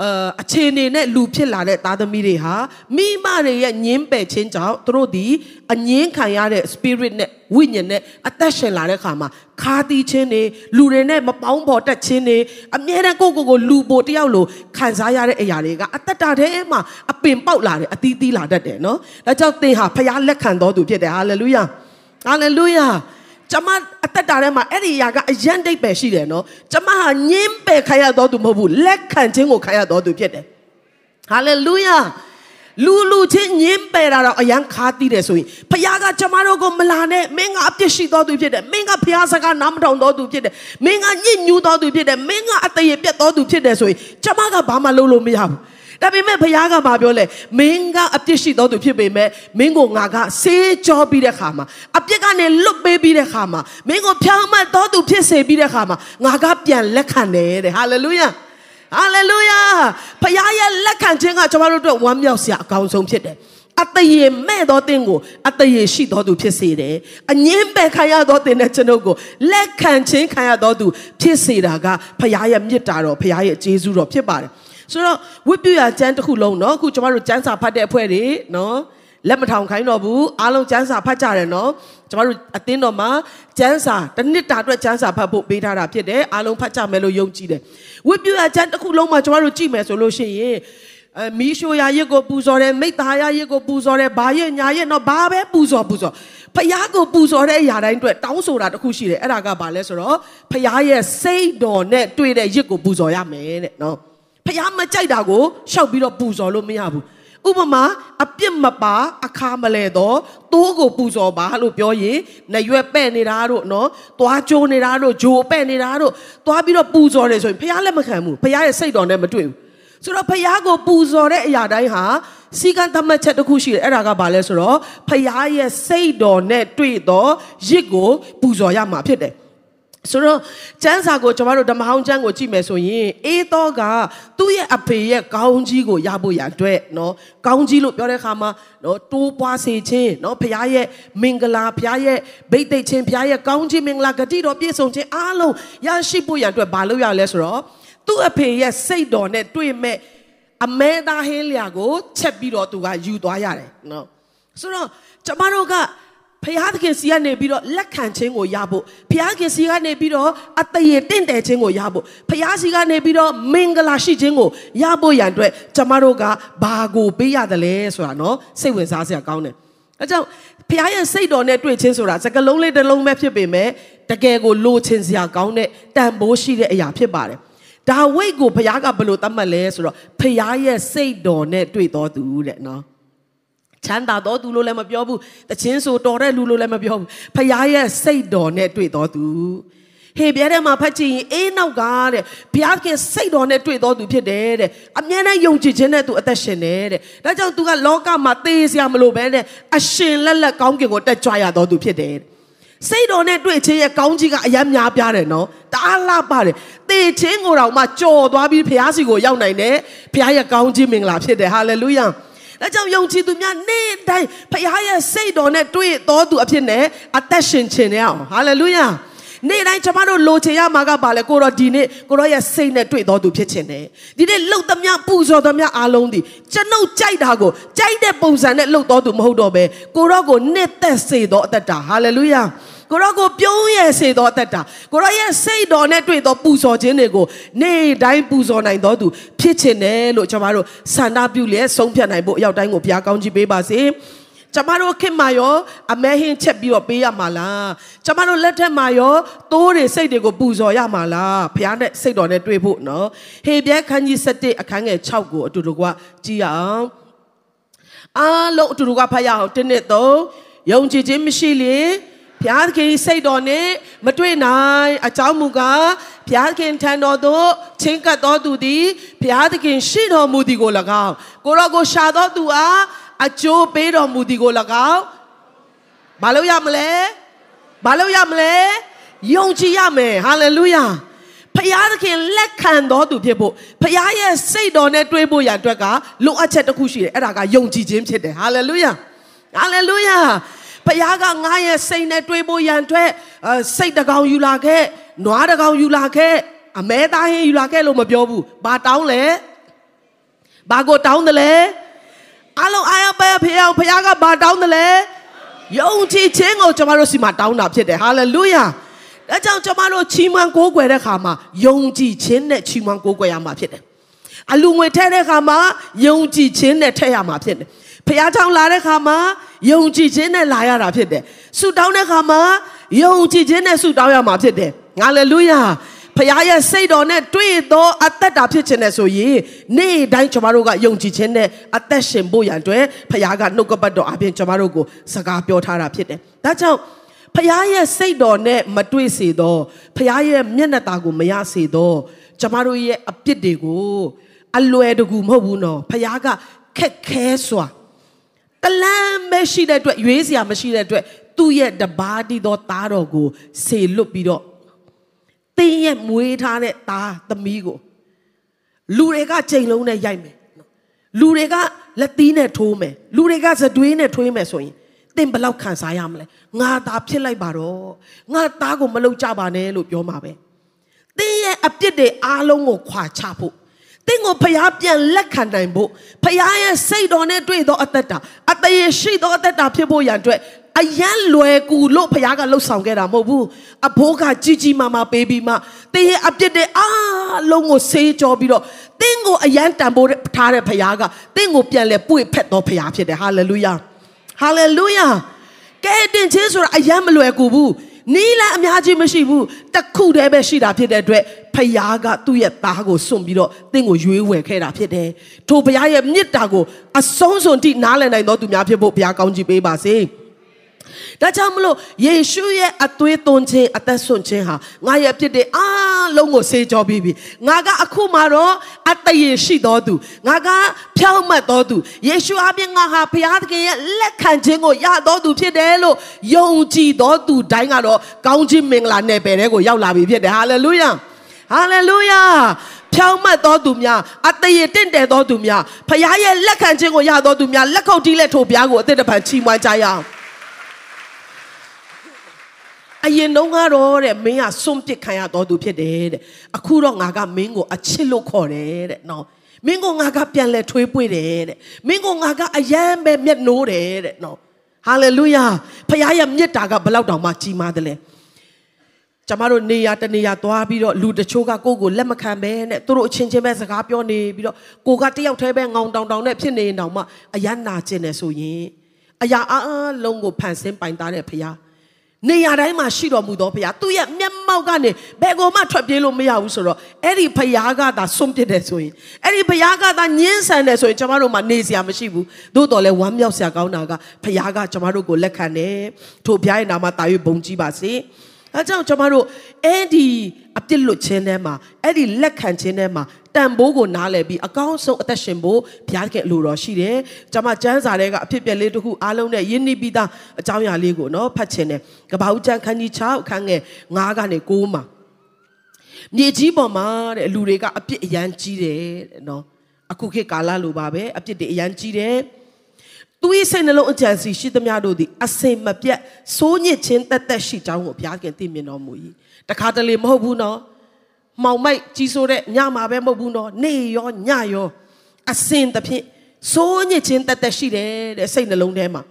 အာအခြေအနေနဲ့လူဖြစ်လာတဲ့သားသမီးတွေဟာမိမတွေရဲ့ညင်းပယ်ခြင်းကြောင့်သူတို့ဒီအငင်းခံရတဲ့ spirit နဲ့ဝိညာဉ်နဲ့အသက်ရှင်လာတဲ့ခါမှာခါတီးခြင်းတွေလူတွေနဲ့မပေါင်းဖော်တတ်ခြင်းတွေအမြဲတမ်းကိုယ့်ကိုယ်ကိုလူပိုတယောက်လိုခံစားရတဲ့အရာတွေကအသက်တာထဲမှာအပင်ပေါက်လာတယ်အသီးသီးလာတတ်တယ်နော်ဒါကြောင့်သင်ဟာဖခင်လက်ခံတော်သူဖြစ်တယ်ဟာလေလုယာဟာလေလုယာ ကျမအသက်တာထဲမှာအဲ့ဒီအရာကအယံတိတ်ပဲရှိတယ်နော်ကျမဟာညင်းပယ်ခံရတော်သူမဟုတ်ဘူးလက်ခံခြင်းကိုခံရတော်သူဖြစ်တယ်ဟာလေလုယာလူလူချင်းညင်းပယ်တာတော့အယံခါတီးတယ်ဆိုရင်ဖခင်ကကျမတို့ကိုမလာနဲ့မင်းကအပြစ်ရှိတော်သူဖြစ်တယ်မင်းကဖခင်စကားနားမထောင်တော်သူဖြစ်တယ်မင်းကညစ်ညူးတော်သူဖြစ်တယ်မင်းကအတရေပြတ်တော်သူဖြစ်တယ်ဆိုရင်ကျမကဘာမှလုပ်လို့မရဘူး ဒါပေမဲ့ဘုရားကမှာပြောလဲမင်းကအပြစ်ရှိတော်သူဖြစ်ပေမဲ့မင်းကိုငါကဆေးကြောပြီးတဲ့ခါမှာအပြစ်ကနေလွတ်ပေးပြီးတဲ့ခါမှာမင်းကိုဖြောင်းမှတ်တော်သူဖြစ်စေပြီးတဲ့ခါမှာငါကပြန်လက်ခံတယ်တဲ့ဟာလေလုယာဟာလေလုယာဘုရားရဲ့လက်ခံခြင်းကကျွန်တော်တို့အတွက်ဝမ်းမြောက်စရာအကောင်းဆုံးဖြစ်တယ်အတရေမဲ့သောတင်ကိုအတရေရှိသောသူဖြစ်စေတယ်။အငင်းပယ်ခံရသောတင်နဲ့ကျွန်ုပ်ကိုလက်ခံခြင်းခံရသောသူဖြစ်စေတာကဖခင်ရဲ့မြစ်တာတော်ဖခင်ရဲ့ကျေးဇူးတော်ဖြစ်ပါတယ်။ ဆိုတော့ဝိပ္ပယကျမ်းတစ်ခုလုံးเนาะအခုကျွန်တော်တို့ကျမ်းစာဖတ်တဲ့အဖွဲ့တွေเนาะလက်မထောင်ခိုင်းတော့ဘူးအားလုံးကျမ်းစာဖတ်ကြတယ်နော်ကျွန်တော်တို့အသင်းတော်မှာကျမ်းစာတစ်နှစ်တာအတွက်ကျမ်းစာဖတ်ဖို့ပေးထားတာဖြစ်တယ်အားလုံးဖတ်ကြမယ်လို့ယုံကြည်တယ်ဝိပ္ပယကျမ်းတစ်ခုလုံးမှာကျွန်တော်တို့ကြည့်မယ်ဆိုလို့ရှိရင်အဲမီးရှိုရာရစ်ကိုပူဇော်တယ်မိသားရာရစ်ကိုပူဇော်တယ်ဘာရဲ့ညာရဲ့တော့ဘာပဲပူဇော်ပူဇော်ဖခင်ကိုပူဇော်တဲ့အရာတိုင်းအတွက်တောင်းဆိုတာတစ်ခုရှိတယ်အဲ့ဒါကဘာလဲဆိုတော့ဖခင်ရဲ့စိတ်တော်နဲ့တွေ့တဲ့ရစ်ကိုပူဇော်ရမယ်တဲ့နော် ဖခင်မကြိုက်တာကိုရှောက်ပြီးတော့ပူဇော်လို့မရဘူးဥပမာအပြစ်မပါအခါမလဲတော့တိုးကိုပူဇော်ပါလို့ပြောရင်နရွက်ပဲ့နေတာတို့နော်သွားကြိုးနေတာတို့ဂျိုပဲ့နေတာတို့သွားပြီးတော့ပူဇော်တယ်ဆိုရင်ဖះလက်မခံဘူးဖះရဲ့စိတ်တော်နဲ့မတွေ့ဘူးဆိုတော့ဖះကိုပူဇော်တဲ့အရာတိုင်းဟာစီကံသတ်မှတ်ချက်တစ်ခုရှိတယ်အဲ့ဒါကဘာလဲဆိုတော့ဖះရဲ့စိတ်တော်နဲ့တွေ့တော့ရစ်ကိုပူဇော်ရမှာဖြစ်တယ် ဆိုတော့ကျမ်းစာကိုကျွန်တော်တို့ဓမ္မဟောင်းကျမ်းကိုကြည့်မယ်ဆိုရင်အေးတော့ကသူ့ရဲ့အဖေရဲ့ကောင်းကြီးကိုရဖို့ရအတွက်เนาะကောင်းကြီးလို့ပြောတဲ့အခါမှာเนาะတိုးပွားစေခြင်းเนาะဖခင်ရဲ့မင်္ဂလာဖခင်ရဲ့ဗိတ်သိက်ခြင်းဖခင်ရဲ့ကောင်းကြီးမင်္ဂလာဂတိတော်ပြည့်စုံခြင်းအားလုံးရရှိဖို့ရအတွက်ဘာလုပ်ရလဲဆိုတော့သူ့အဖေရဲ့စိတ်တော်နဲ့တွေ့မဲ့အမဲသားဟင်းလျာကိုချက်ပြီးတော့သူကယူသွားရတယ်เนาะဆိုတော့ကျမတို့က ဖျားသခင်စီကနေပြီးတော့လက်ခံခြင်းကိုရဖို့ဖျားခင်စီကနေပြီးတော့အတရေတင့်တယ်ခြင်းကိုရဖို့ဖျားစီကနေပြီးတော့မင်္ဂလာရှိခြင်းကိုရဖို့ရန်အတွက်ကျမတို့ကဘာကိုပေးရတယ်လဲဆိုတာနော်စိတ်ဝင်စားစရာကောင်းတယ်အဲကြောင့်ဖျားရဲ့စိတ်တော်နဲ့တွေ့ခြင်းဆိုတာစကလုံးလေးတစ်လုံးပဲဖြစ်ပေမဲ့တကယ်ကိုလိုချင်စရာကောင်းတဲ့တန်ဖိုးရှိတဲ့အရာဖြစ်ပါတယ်ဒါဝိတ်ကိုဖျားကဘယ်လိုသတ်မှတ်လဲဆိုတော့ဖျားရဲ့စိတ်တော်နဲ့တွေ့တော်သူတဲ့နော် ချမ်းသာတော်သူလို့လည်းမပြောဘူးတချင်းဆိုတော်တဲ့လူလို့လည်းမပြောဘူးဖခင်ရဲ့စိတ်တော်နဲ့တွေ့တော်သူဟေပြဲထဲမှာဖတ်ကြည့်ရင်အေးနောက်ကတဲ့ဘုရားခင်စိတ်တော်နဲ့တွေ့တော်သူဖြစ်တယ်တဲ့အမြဲတမ်းယုံကြည်ခြင်းနဲ့သူအသက်ရှင်တယ်တဲ့ဒါကြောင့်သူကလောကမှာသေစရာမလိုပဲနဲ့အရှင်လက်လက်ကောင်းကင်ကိုတက်ကြွရတော်သူဖြစ်တယ်စိတ်တော်နဲ့တွေ့ခြင်းရဲ့ကောင်းကြီးကအယမ်းများပြားတယ်နော်တအားလှပါတယ်သေခြင်းကိုတော့မှကြော်သွားပြီးဘုရားစီကိုရောက်နိုင်တယ်ဘုရားရဲ့ကောင်းကြီးမင်္ဂလာဖြစ်တယ်ဟာလေလုယာ ဒါကြောင့်ယုံကြည်သူများနေ့တိုင်းဖခင်ရဲ့စိတ်တော်နဲ့တွေ့တော်သူအဖြစ်နဲ့အသက်ရှင်ခြင်းနဲ့အောင်ဟာလေလုယာနေ့တိုင်းကျွန်မတို့လိုချင်ရမှာကပါလေကိုတော့ဒီနေ့ကိုတော့ရဲ့စိတ်နဲ့တွေ့တော်သူဖြစ်ခြင်းနဲ့ဒီနေ့လှုပ်သမျှပူဇော်သမျှအားလုံးဒီကျွန်ုပ်ကြိုက်တာကိုကြိုက်တဲ့ပုံစံနဲ့လှုပ်တော်သူမဟုတ်တော့ပဲကိုတော့ကိုနှစ်သက်စေတော်အသက်တာဟာလေလုယာ ကိုရောကိုပြုံးရစေတော်တတ်တာကိုရောရဲ့စိတ်တော်နဲ့တွေ့သောပူဇော်ခြင်းတွေကိုနေ့တိုင်းပူဇော်နိုင်တော်သူဖြစ်ခြင်းနဲ့လို့ကျွန်တော်တို့ဆန္ဒပြုလျက်ဆုံးဖြတ်နိုင်ဖို့အရောက်တိုင်းကိုဘုရားကောင်းချီးပေးပါစေကျမတို့ခင်မာရောအမဲဟင်းချက်ပြီးတော့ပေးရမှာလားကျမတို့လက်ထက်မှာရောတိုးတွေစိတ်တွေကိုပူဇော်ရမှာလားဘုရားနဲ့စိတ်တော်နဲ့တွေ့ဖို့နော်ဟေပြဲခန်းကြီး7အခန်းငယ်6ကိုအတူတူကကြည့်ရအောင်အားလုံးအတူတူကဖတ်ရအောင်တင်းနဲ့သုံးယုံကြည်ခြင်းမရှိလေ ဘုရားသခင်စိတ်တော်နဲ့မတွေ့နိုင်အကြောင်းမူကားဘုရားသခင်ထံတော်သို့ချင်းကပ်တော်သူသည်ဘုရားသခင်ရှိတော်မူသည်ကို၎င်းကိုရောကိုရှာတော်သူအားအကျိုးပေးတော်မူသည်ကို၎င်းဘာလို့ရမလဲဘာလို့ရမလဲယုံကြည်ရမယ်ဟာလေလုယာဖခင်သခင်လက်ခံတော်သူဖြစ်ဖို့ဖခင်ရဲ့စိတ်တော်နဲ့တွေးဖို့ရအတွက်ကလိုအပ်ချက်တစ်ခုရှိတယ်အဲ့ဒါကယုံကြည်ခြင်းဖြစ်တယ်ဟာလေလုယာဟာလေလုယာ ဖခင်ကငါရဲ့စိတ်နဲ့တွေးဖို့ရန်အတွက်စိတ်တကောင်ယူလာခဲ့နွားတကောင်ယူလာခဲ့အမဲသားဟင်းယူလာခဲ့လို့မပြောဘူးဘာတောင်းလဲဘာကိုတောင်းတယ်လဲအလုံးအားရပဲဖခင်ဖခင်ကဘာတောင်းတယ်လဲယုံကြည်ခြင်းကိုကျွန်တော်တို့စီမှာတောင်းတာဖြစ်တယ်ဟာလေလုယာဒါကြောင့်ကျွန်မတို့ချီးမွမ်းကိုးကွယ်တဲ့ခါမှာယုံကြည်ခြင်းနဲ့ချီးမွမ်းကိုးကွယ်ရမှာဖြစ်တယ်။အလူငွေထည့်တဲ့ခါမှာယုံကြည်ခြင်းနဲ့ထည့်ရမှာဖြစ်တယ်။ ဖခင်ကြောင့်လာတဲ့ခါမှာယုံကြည်ခြင်းနဲ့လာရတာဖြစ်တယ်။ဆုတောင်းတဲ့ခါမှာယုံကြည်ခြင်းနဲ့ဆုတောင်းရမှာဖြစ်တယ်။ဟာလေလုယာ။ဖခင်ရဲ့စိတ်တော်နဲ့တွေ့သောအသက်တာဖြစ်ခြင်းနဲ့ဆိုရင်နေ့တိုင်းကျွန်တော်တို့ကယုံကြည်ခြင်းနဲ့အသက်ရှင်ဖို့ရန်အတွက်ဖခင်ကနှုတ်ကပတ်တော်အပြင်ကျွန်တော်တို့ကိုစကားပြောထားတာဖြစ်တယ်။ဒါကြောင့်ဖခင်ရဲ့စိတ်တော်နဲ့မတွေ့စေတော့ဖခင်ရဲ့မျက်နှာตาကိုမရစေတော့ကျမတို့ရဲ့အပြစ်တွေကိုအလွယ်တကူမဟုတ်ဘူးနော်ဖခင်ကခက်ခဲစွာတ လန်းမရှိတဲ့အတွက်ရွေးစရာမရှိတဲ့အတွက်သူ့ရဲ့တပါးတီသောသားတော်ကိုဆေလွတ်ပြီးတော့တင်းရဲ့မွေးထားတဲ့သားသမီးကိုလူတွေကချိန်လုံးနဲ့ရိုက်မယ်လူတွေကလက်သီးနဲ့ထိုးမယ်လူတွေကစတွေးနဲ့ထွေးမယ်ဆိုရင်သင်ဘယ်လောက်ခံစားရမလဲငါသားဖြစ်လိုက်ပါတော့ငါသားကိုမလုပ်ကြပါနဲ့လို့ပြောမှာပဲသင်ရဲ့အပြစ်တွေအားလုံးကိုခွာချဖို့ သင်ကိုဖျားပြန်လက်ခံနိုင်ဖို့ဖျားရဲ့စိတ်တော်နဲ့တွေ့သောအသက်တာအသေးရှိသောအသက်တာဖြစ်ဖို့ရန်အတွက်အယံလွယ်ကူလို့ဖခင်ကလှုပ်ဆောင်ခဲ့တာမဟုတ်ဘူးအဘိုးကကြီးကြီးမားမားပေးပြီးမှတင်းရဲ့အပြစ်တွေအားလုံးကိုဆေးကြောပြီးတော့တင်းကိုအယံတန်ဖိုးထားတဲ့ဖခင်ကတင်းကိုပြန်လဲပွေဖက်တော်ဖခင်ဖြစ်တယ်ဟာလေလုယာဟာလေလုယာကဲတင်ချင်းဆိုတာအယံမလွယ်ကူဘူး နီးလည်းအများကြီးမရှိဘူးတခုတည်းပဲရှိတာဖြစ်တဲ့အတွက်ဖယားကသူ့ရဲ့သားကိုစွန့်ပြီးတော့တင့်ကိုရွေးဝယ်ခဲ့တာဖြစ်တယ်ထိုဖယားရဲ့မြစ်တာကိုအဆုံးစွန်တိနားလည်နိုင်သောသူများဖြစ်ဖို့ဘုရားကောင်းချီးပေးပါစေ။ ဒါကြောင့်မလို့ယေရှုရဲ့အသွေးသွန်းခြင်းအသက်ဆွန့်ခြင်းဟာငါရဲ့ဖြစ်တဲ့အားလုံးကိုဆေးကြောပြီးပြီငါကအခုမှတော့အတရေရှိတော်သူငါကဖြောင့်မတ်တော်သူယေရှုအပြင်ငါဟာဘုရားသခင်ရဲ့လက်ခံခြင်းကိုရတော်သူဖြစ်တယ်လို့ယုံကြည်တော်သူတိုင်းကတော့ကောင်းခြင်းမင်္ဂလာနယ်ပယ်တဲ့ကိုရောက်လာပြီဖြစ်တယ်ဟာလေလုယာဟာလေလုယာဖြောင်းမတ်တော်သူများအတရေတင့်တယ်တော်သူများဖခင်ရဲ့လက်ခံခြင်းကိုရတော်သူများလက်ခုပ်တီးလက်ထိုးပြားကိုအသက်တပံချီးမွမ်းကြရအောင် အရင်တုန်းကတော့တဲ့မင်းကစွန့်ပစ်ခံရတော်သူဖြစ်တယ်တဲ့အခုတော့ငါကမင်းကိုအချစ်လို့ခေါ်တယ်တဲ့နော်မင်းကိုငါကပြန်လဲထွေးပွေတယ်တဲ့မင်းကိုငါကအယမ်းပဲမျက်နှိုးတယ်တဲ့နော်ဟာလေလုယာဖခင်ရဲ့မြတ်တာကဘလောက်တောင်မှကြီးမားတယ်လဲကျမတို့နေရတနေရသွားပြီးတော့လူတချို့ကကိုယ့်ကိုလက်မခံပဲနဲ့သူတို့အချင်းချင်းပဲစကားပြောနေပြီးတော့ကိုကတယောက်တည်းပဲငောင်တောင်တောင်နဲ့ဖြစ်နေရင်တောင်မှအယမ်းနာကျင်တယ်ဆိုရင်အရာအလုံးကိုဖန်ဆင်းပိုင်သားတဲ့ဖခင် နေရာတိုင်းမှာရှိတော်မူသောဘုရားသူ့ရဲ့မျက်မှောက်ကနေဘယ်ကိုမှထွက်ပြေးလို့မရဘူးဆိုတော့အဲ့ဒီဘုရားကသာဆုံးပြတယ်ဆိုရင်အဲ့ဒီဘုရားကသာညှင်းဆန်တယ်ဆိုရင်ကျွန်တော်တို့မှာနေစရာမရှိဘူးသို့တော်လည်းဝမ်းမြောက်စရာကောင်းတာကဘုရားကကျွန်တော်တို့ကိုလက်ခံတယ်ထို့ဘုရားရဲ့နာမတာ၍ဘုန်းကြီးပါစေအဲကြောင့်ကျွန်တော်တို့အဲ့ဒီအပြစ်လွတ်ခြင်းထဲမှာအဲ့ဒီလက်ခံခြင်းထဲမှာ တန်ဖိုးကိုနားလည်ပြီးအကောင်းဆုံးအသက်ရှင်ဖို့ဘုရားခင်အလိုတော်ရှိတယ်။ကျွန်မကျမ်းစာထဲကအဖြစ်ပြက်လေးတစ်ခုအားလုံးနဲ့ယဉ်နီးပြီးသားအကြောင်းအရာလေးကိုနော်ဖတ်ချင်တယ်။ကပ္ပဦးကျမ်းခန်းကြီး6အခန်းငယ်9ကနေ9မှာမြေကြီးပေါ်မှာတဲ့လူတွေကအပြစ်အရန်ကြီးတယ်တဲ့နော်။အခုခေတ်ကာလလိုပါပဲအပြစ်တွေအရန်ကြီးတယ်။သူ၏စိတ်နှလုံးအကြံစီရှိသမျှတို့သည်အစင်မပြတ်စိုးညစ်ခြင်းတက်တက်ရှိကြောင်းကိုဘုရားခင်သိမြင်တော်မူ၏တခါတလေမဟုတ်ဘူးနော် မှောင်မိုက်ကြီးဆိုတဲ့ညမှာပဲမဟုတ်ဘူးနော်နေရောညရောအစင်သဖြင့်စိုးညစ်ခြင်းတက်တက်ရှိတယ်တဲ့စိတ်နှလုံးထဲမှာ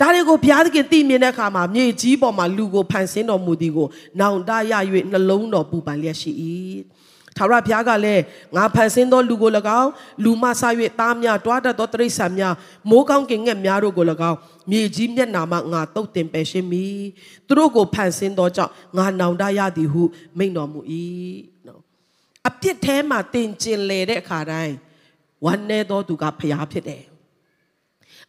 ဒါတွေကိုဘုရားသခင်သိမြင်တဲ့အခါမှာမြေကြီးပေါ်မှာလူကိုဖန်ဆင်းတော်မူသည်ကိုနောင်တရ၍နှလုံးတော်ပူပန်လျက်ရှိ၏ထာဝရဘုရားကလည်းငါဖန်ဆင်းသောလူကို၎င်းလူမဆ၍သားများတွားတတ်သောတိရစ္ဆာန်များမိုးကောင်းကင်ငှက်များတို့ကို၎င်းမြေကြီးမျက်နာမှငါတုတ်တင်ပယ်ရှင်းမည်သူတို့ကိုဖန်ဆင်းသောကြောင့်ငါနောင်တရသည်ဟုမိန့်တော်မူ၏နော် အပြစ်ထဲမှာတင်ကျင်လေတဲ့အခါတိုင်းဝမ်းနေသောသူကဖျားဖြစ်တယ်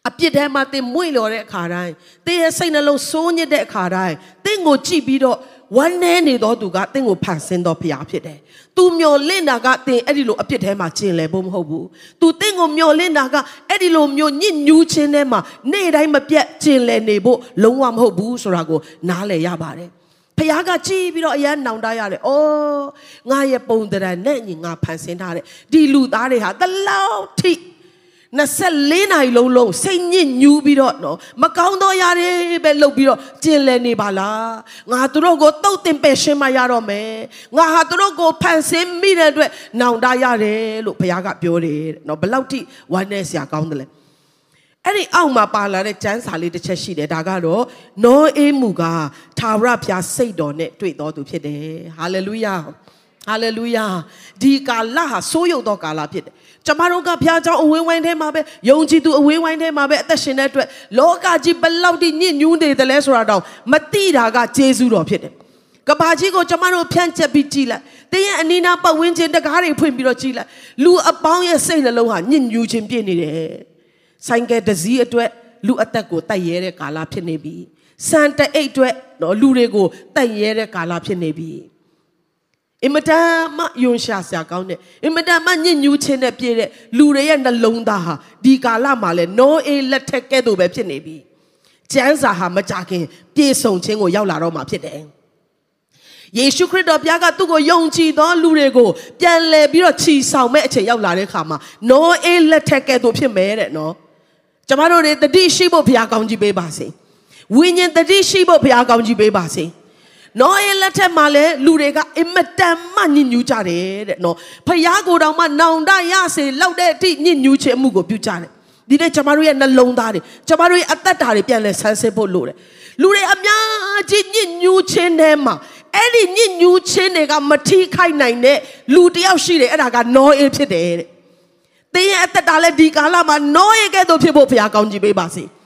အပြစ်ထဲမှာသင်မွေ့လျော်တဲ့အခါတိုင်းသင်ရဲ့စိတ်နှလုံးစိုးညစ်တဲ့အခါတိုင်းသင်ကိုကြည့်ပြီးတော့ဝမ်းနည်းနေသောသူကသင်ကိုဖန်ဆင်းသောဖရားဖြစ်တယ်။ तू မျော်လင့်တာကသင်အဲ့ဒီလိုအပြစ်ထဲမှာကျင်လည်ဖို့မဟုတ်ဘူး။ तू သင်ကိုမျော်လင့်တာကအဲ့ဒီလိုမျိုးညစ်ညူးခြင်းထဲမှာနေ့တိုင်းမပြတ်ကျင်လည်နေဖို့လုံးဝမဟုတ်ဘူးဆိုတာကိုနားလည်ရပါတယ်။ ဖခင်ကကြည်ပြီးတော့အရန်နောင်တရတယ်။အော်ငါရဲ့ပုံတရံနဲ့ညီငါဖန်ဆင်းထားတဲ့ဒီလူသားတွေဟာတလောက်ထိ24နာရီလုံးလုံးစိတ်ညစ်ညူးပြီးတော့နော်မကောင်းတော့ရတယ်ပဲလှုပ်ပြီးတော့ကျင်လည်နေပါလားငါတို့ကိုတုတ်တင်ပယ်ရှင်းမရတော့မယ်ငါဟာတို့ကိုဖန်ဆင်းမိတဲ့အတွက်နောင်တရတယ်လို့ဘုရားကပြောတယ်နော်ဘလောက်ထိဝမ်းနည်းစရာကောင်းတယ်လဲ အဲ့ဒီအောက်မှာပါလာတဲ့ကျမ်းစာလေးတစ်ချက်ရှိတယ်ဒါကတော့နောအေးမူကသာရဖျားစိတ်တော်နဲ့တွေ့တော်သူဖြစ်တယ်ဟာလေလုယာဟာလေလုယာဒီကာလဟာစိုးရုပ်သောကာလဖြစ်တယ်ကျမတို့ကဘုရားကြောင့်အဝင်းဝိုင်းထဲမှာပဲယုံကြည်သူအဝင်းဝိုင်းထဲမှာပဲအသက်ရှင်တဲ့အတွက်လောကကြီးဘလောက်ထိညစ်ညူးနေတယ်လဲဆိုတာတော့မသိတာကဂျေဇုတော်ဖြစ်တယ်ကဘာကြီးကိုကျမတို့ဖြန့်ချက်ပြီးကြည့်လိုက်တင်းရဲ့အနီးနားပတ်ဝန်းကျင်တကားတွေဖွင့်ပြီးတော့ကြည့်လိုက်လူအပေါင်းရဲ့စိတ်နှလုံးဟာညစ်ညူးခြင်းပြည့်နေတယ် ဆိုင်ကယ်တစည်းအတွက်လူအသက်ကိုတိုက်ရဲတဲ့ကာလဖြစ်နေပြီစံတအိတ်အတွက်နော်လူတွေကိုတိုက်ရဲတဲ့ကာလဖြစ်နေပြီအင်မတန်မှယွန်ရှာစရာကောင်းတဲ့အင်မတန်မှညစ်ညူးခြင်းနဲ့ပြည့်တဲ့လူတွေရဲ့နှလုံးသားဟာဒီကာလမှာလဲနောအေးလက်ထက်ကဲ့သို့ပဲဖြစ်နေပြီကျမ်းစာဟာမကြခင်ပြေဆုံးခြင်းကိုရောက်လာတော့မှာဖြစ်တယ်ယေရှုခရစ်တော်ဘုရားကသူ့ကိုယုံကြည်သောလူတွေကိုပြန်လည်ပြီးတော့ခြီဆောင်မဲ့အချိန်ရောက်လာတဲ့အခါမှာနောအေးလက်ထက်ကဲ့သို့ဖြစ်မယ်တဲ့နော် ကျမတို့တွေတတိရှိဖို့ဘုရားကောင်းကြီးပေးပါစေဝိညာဉ်တတိရှိဖို့ဘုရားကောင်းကြီးပေးပါစေနော်ရဲ့လက်ထက်မှာလည်းလူတွေကအင်မတန်မှညစ်ညူးကြတယ်တဲ့နော်ဖယားကိုယ်တော်မှနောင်တရစေလောက်တဲ့အထိညစ်ညူးခြင်းအမှုကိုပြုကြတယ်ဒီနေ့ကျမတို့ရဲ့နှလုံးသားတွေကျမတို့ရဲ့အသက်တာတွေပြန်လဲဆန်းစစ်ဖို့လိုတယ်လူတွေအများကြီးညစ်ညူးခြင်းထဲမှာအဲ့ဒီညစ်ညူးခြင်းတွေကမထိခိုက်နိုင်တဲ့လူတယောက်ရှိတယ်အဲ့ဒါကနောအေးဖြစ်တယ်တဲ့ သင်ရဲ့အသက်တာလည်းဒီကာလမှာနောအေးကဲ့သို့ဖြစ်ဖို့ဘုရားကောင်းကြီးပေးပါစေ။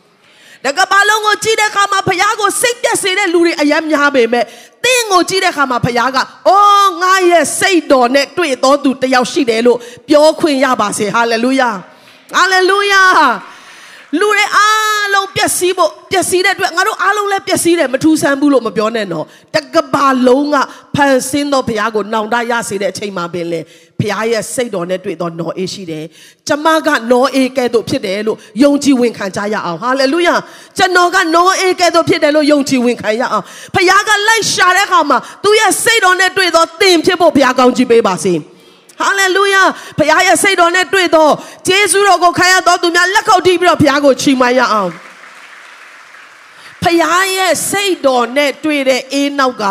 တကဘာလုံးကိုကြည့်တဲ့အခါမှာဖခင်ကိုစိတ်ပြက်စေတဲ့လူတွေအများများပေမဲ့သင်ကိုကြည့်တဲ့အခါမှာဖခင်ကအော်ငါရဲ့စိတ်တော်နဲ့တွေ့တော်သူတယောက်ရှိတယ်လို့ပြောခွင့်ရပါစေဟာလေလုယာဟာလေလုယာ လူတွေအားလုံးပျက်စီးဖို့ပျက်စီးတဲ့အတွက်ငါတို့အားလုံးလည်းပျက်စီးတယ်မထူးဆန်းဘူးလို့မပြောနဲ့နော်တကဘာလုံးကဖန်ဆင်းသောဘုရားကိုနောင်တရစေတဲ့အချိန်မှာပင်လေဘုရားရဲ့စိတ်တော်နဲ့တွေ့သောနော်အေးရှိတယ်ကျမကနော်အေးကဲ့သို့ဖြစ်တယ်လို့ယုံကြည်ဝင်ခံကြရအောင်ဟာလေလုယာကျွန်တော်ကနော်အေးကဲ့သို့ဖြစ်တယ်လို့ယုံကြည်ဝင်ခံရအောင်ဘုရားကလိုက်ရှာတဲ့အခါမှာသူရဲ့စိတ်တော်နဲ့တွေ့သောသင်ဖြစ်ဖို့ဘုရားကောင်းချီးပေးပါစေ ဟာလေလုယာဘုရားရဲ့စိတ်တော်နဲ့တွေ့တော့ဂျေဇုတော်ကိုခံရတော့သူများလက်ခုပ်တီးပြီးတော့ဘုရားကိုချီးမွမ်းရအောင်ဖခင်ရဲ့စိတ်တော်နဲ့တွေ့တဲ့အေးနောက်က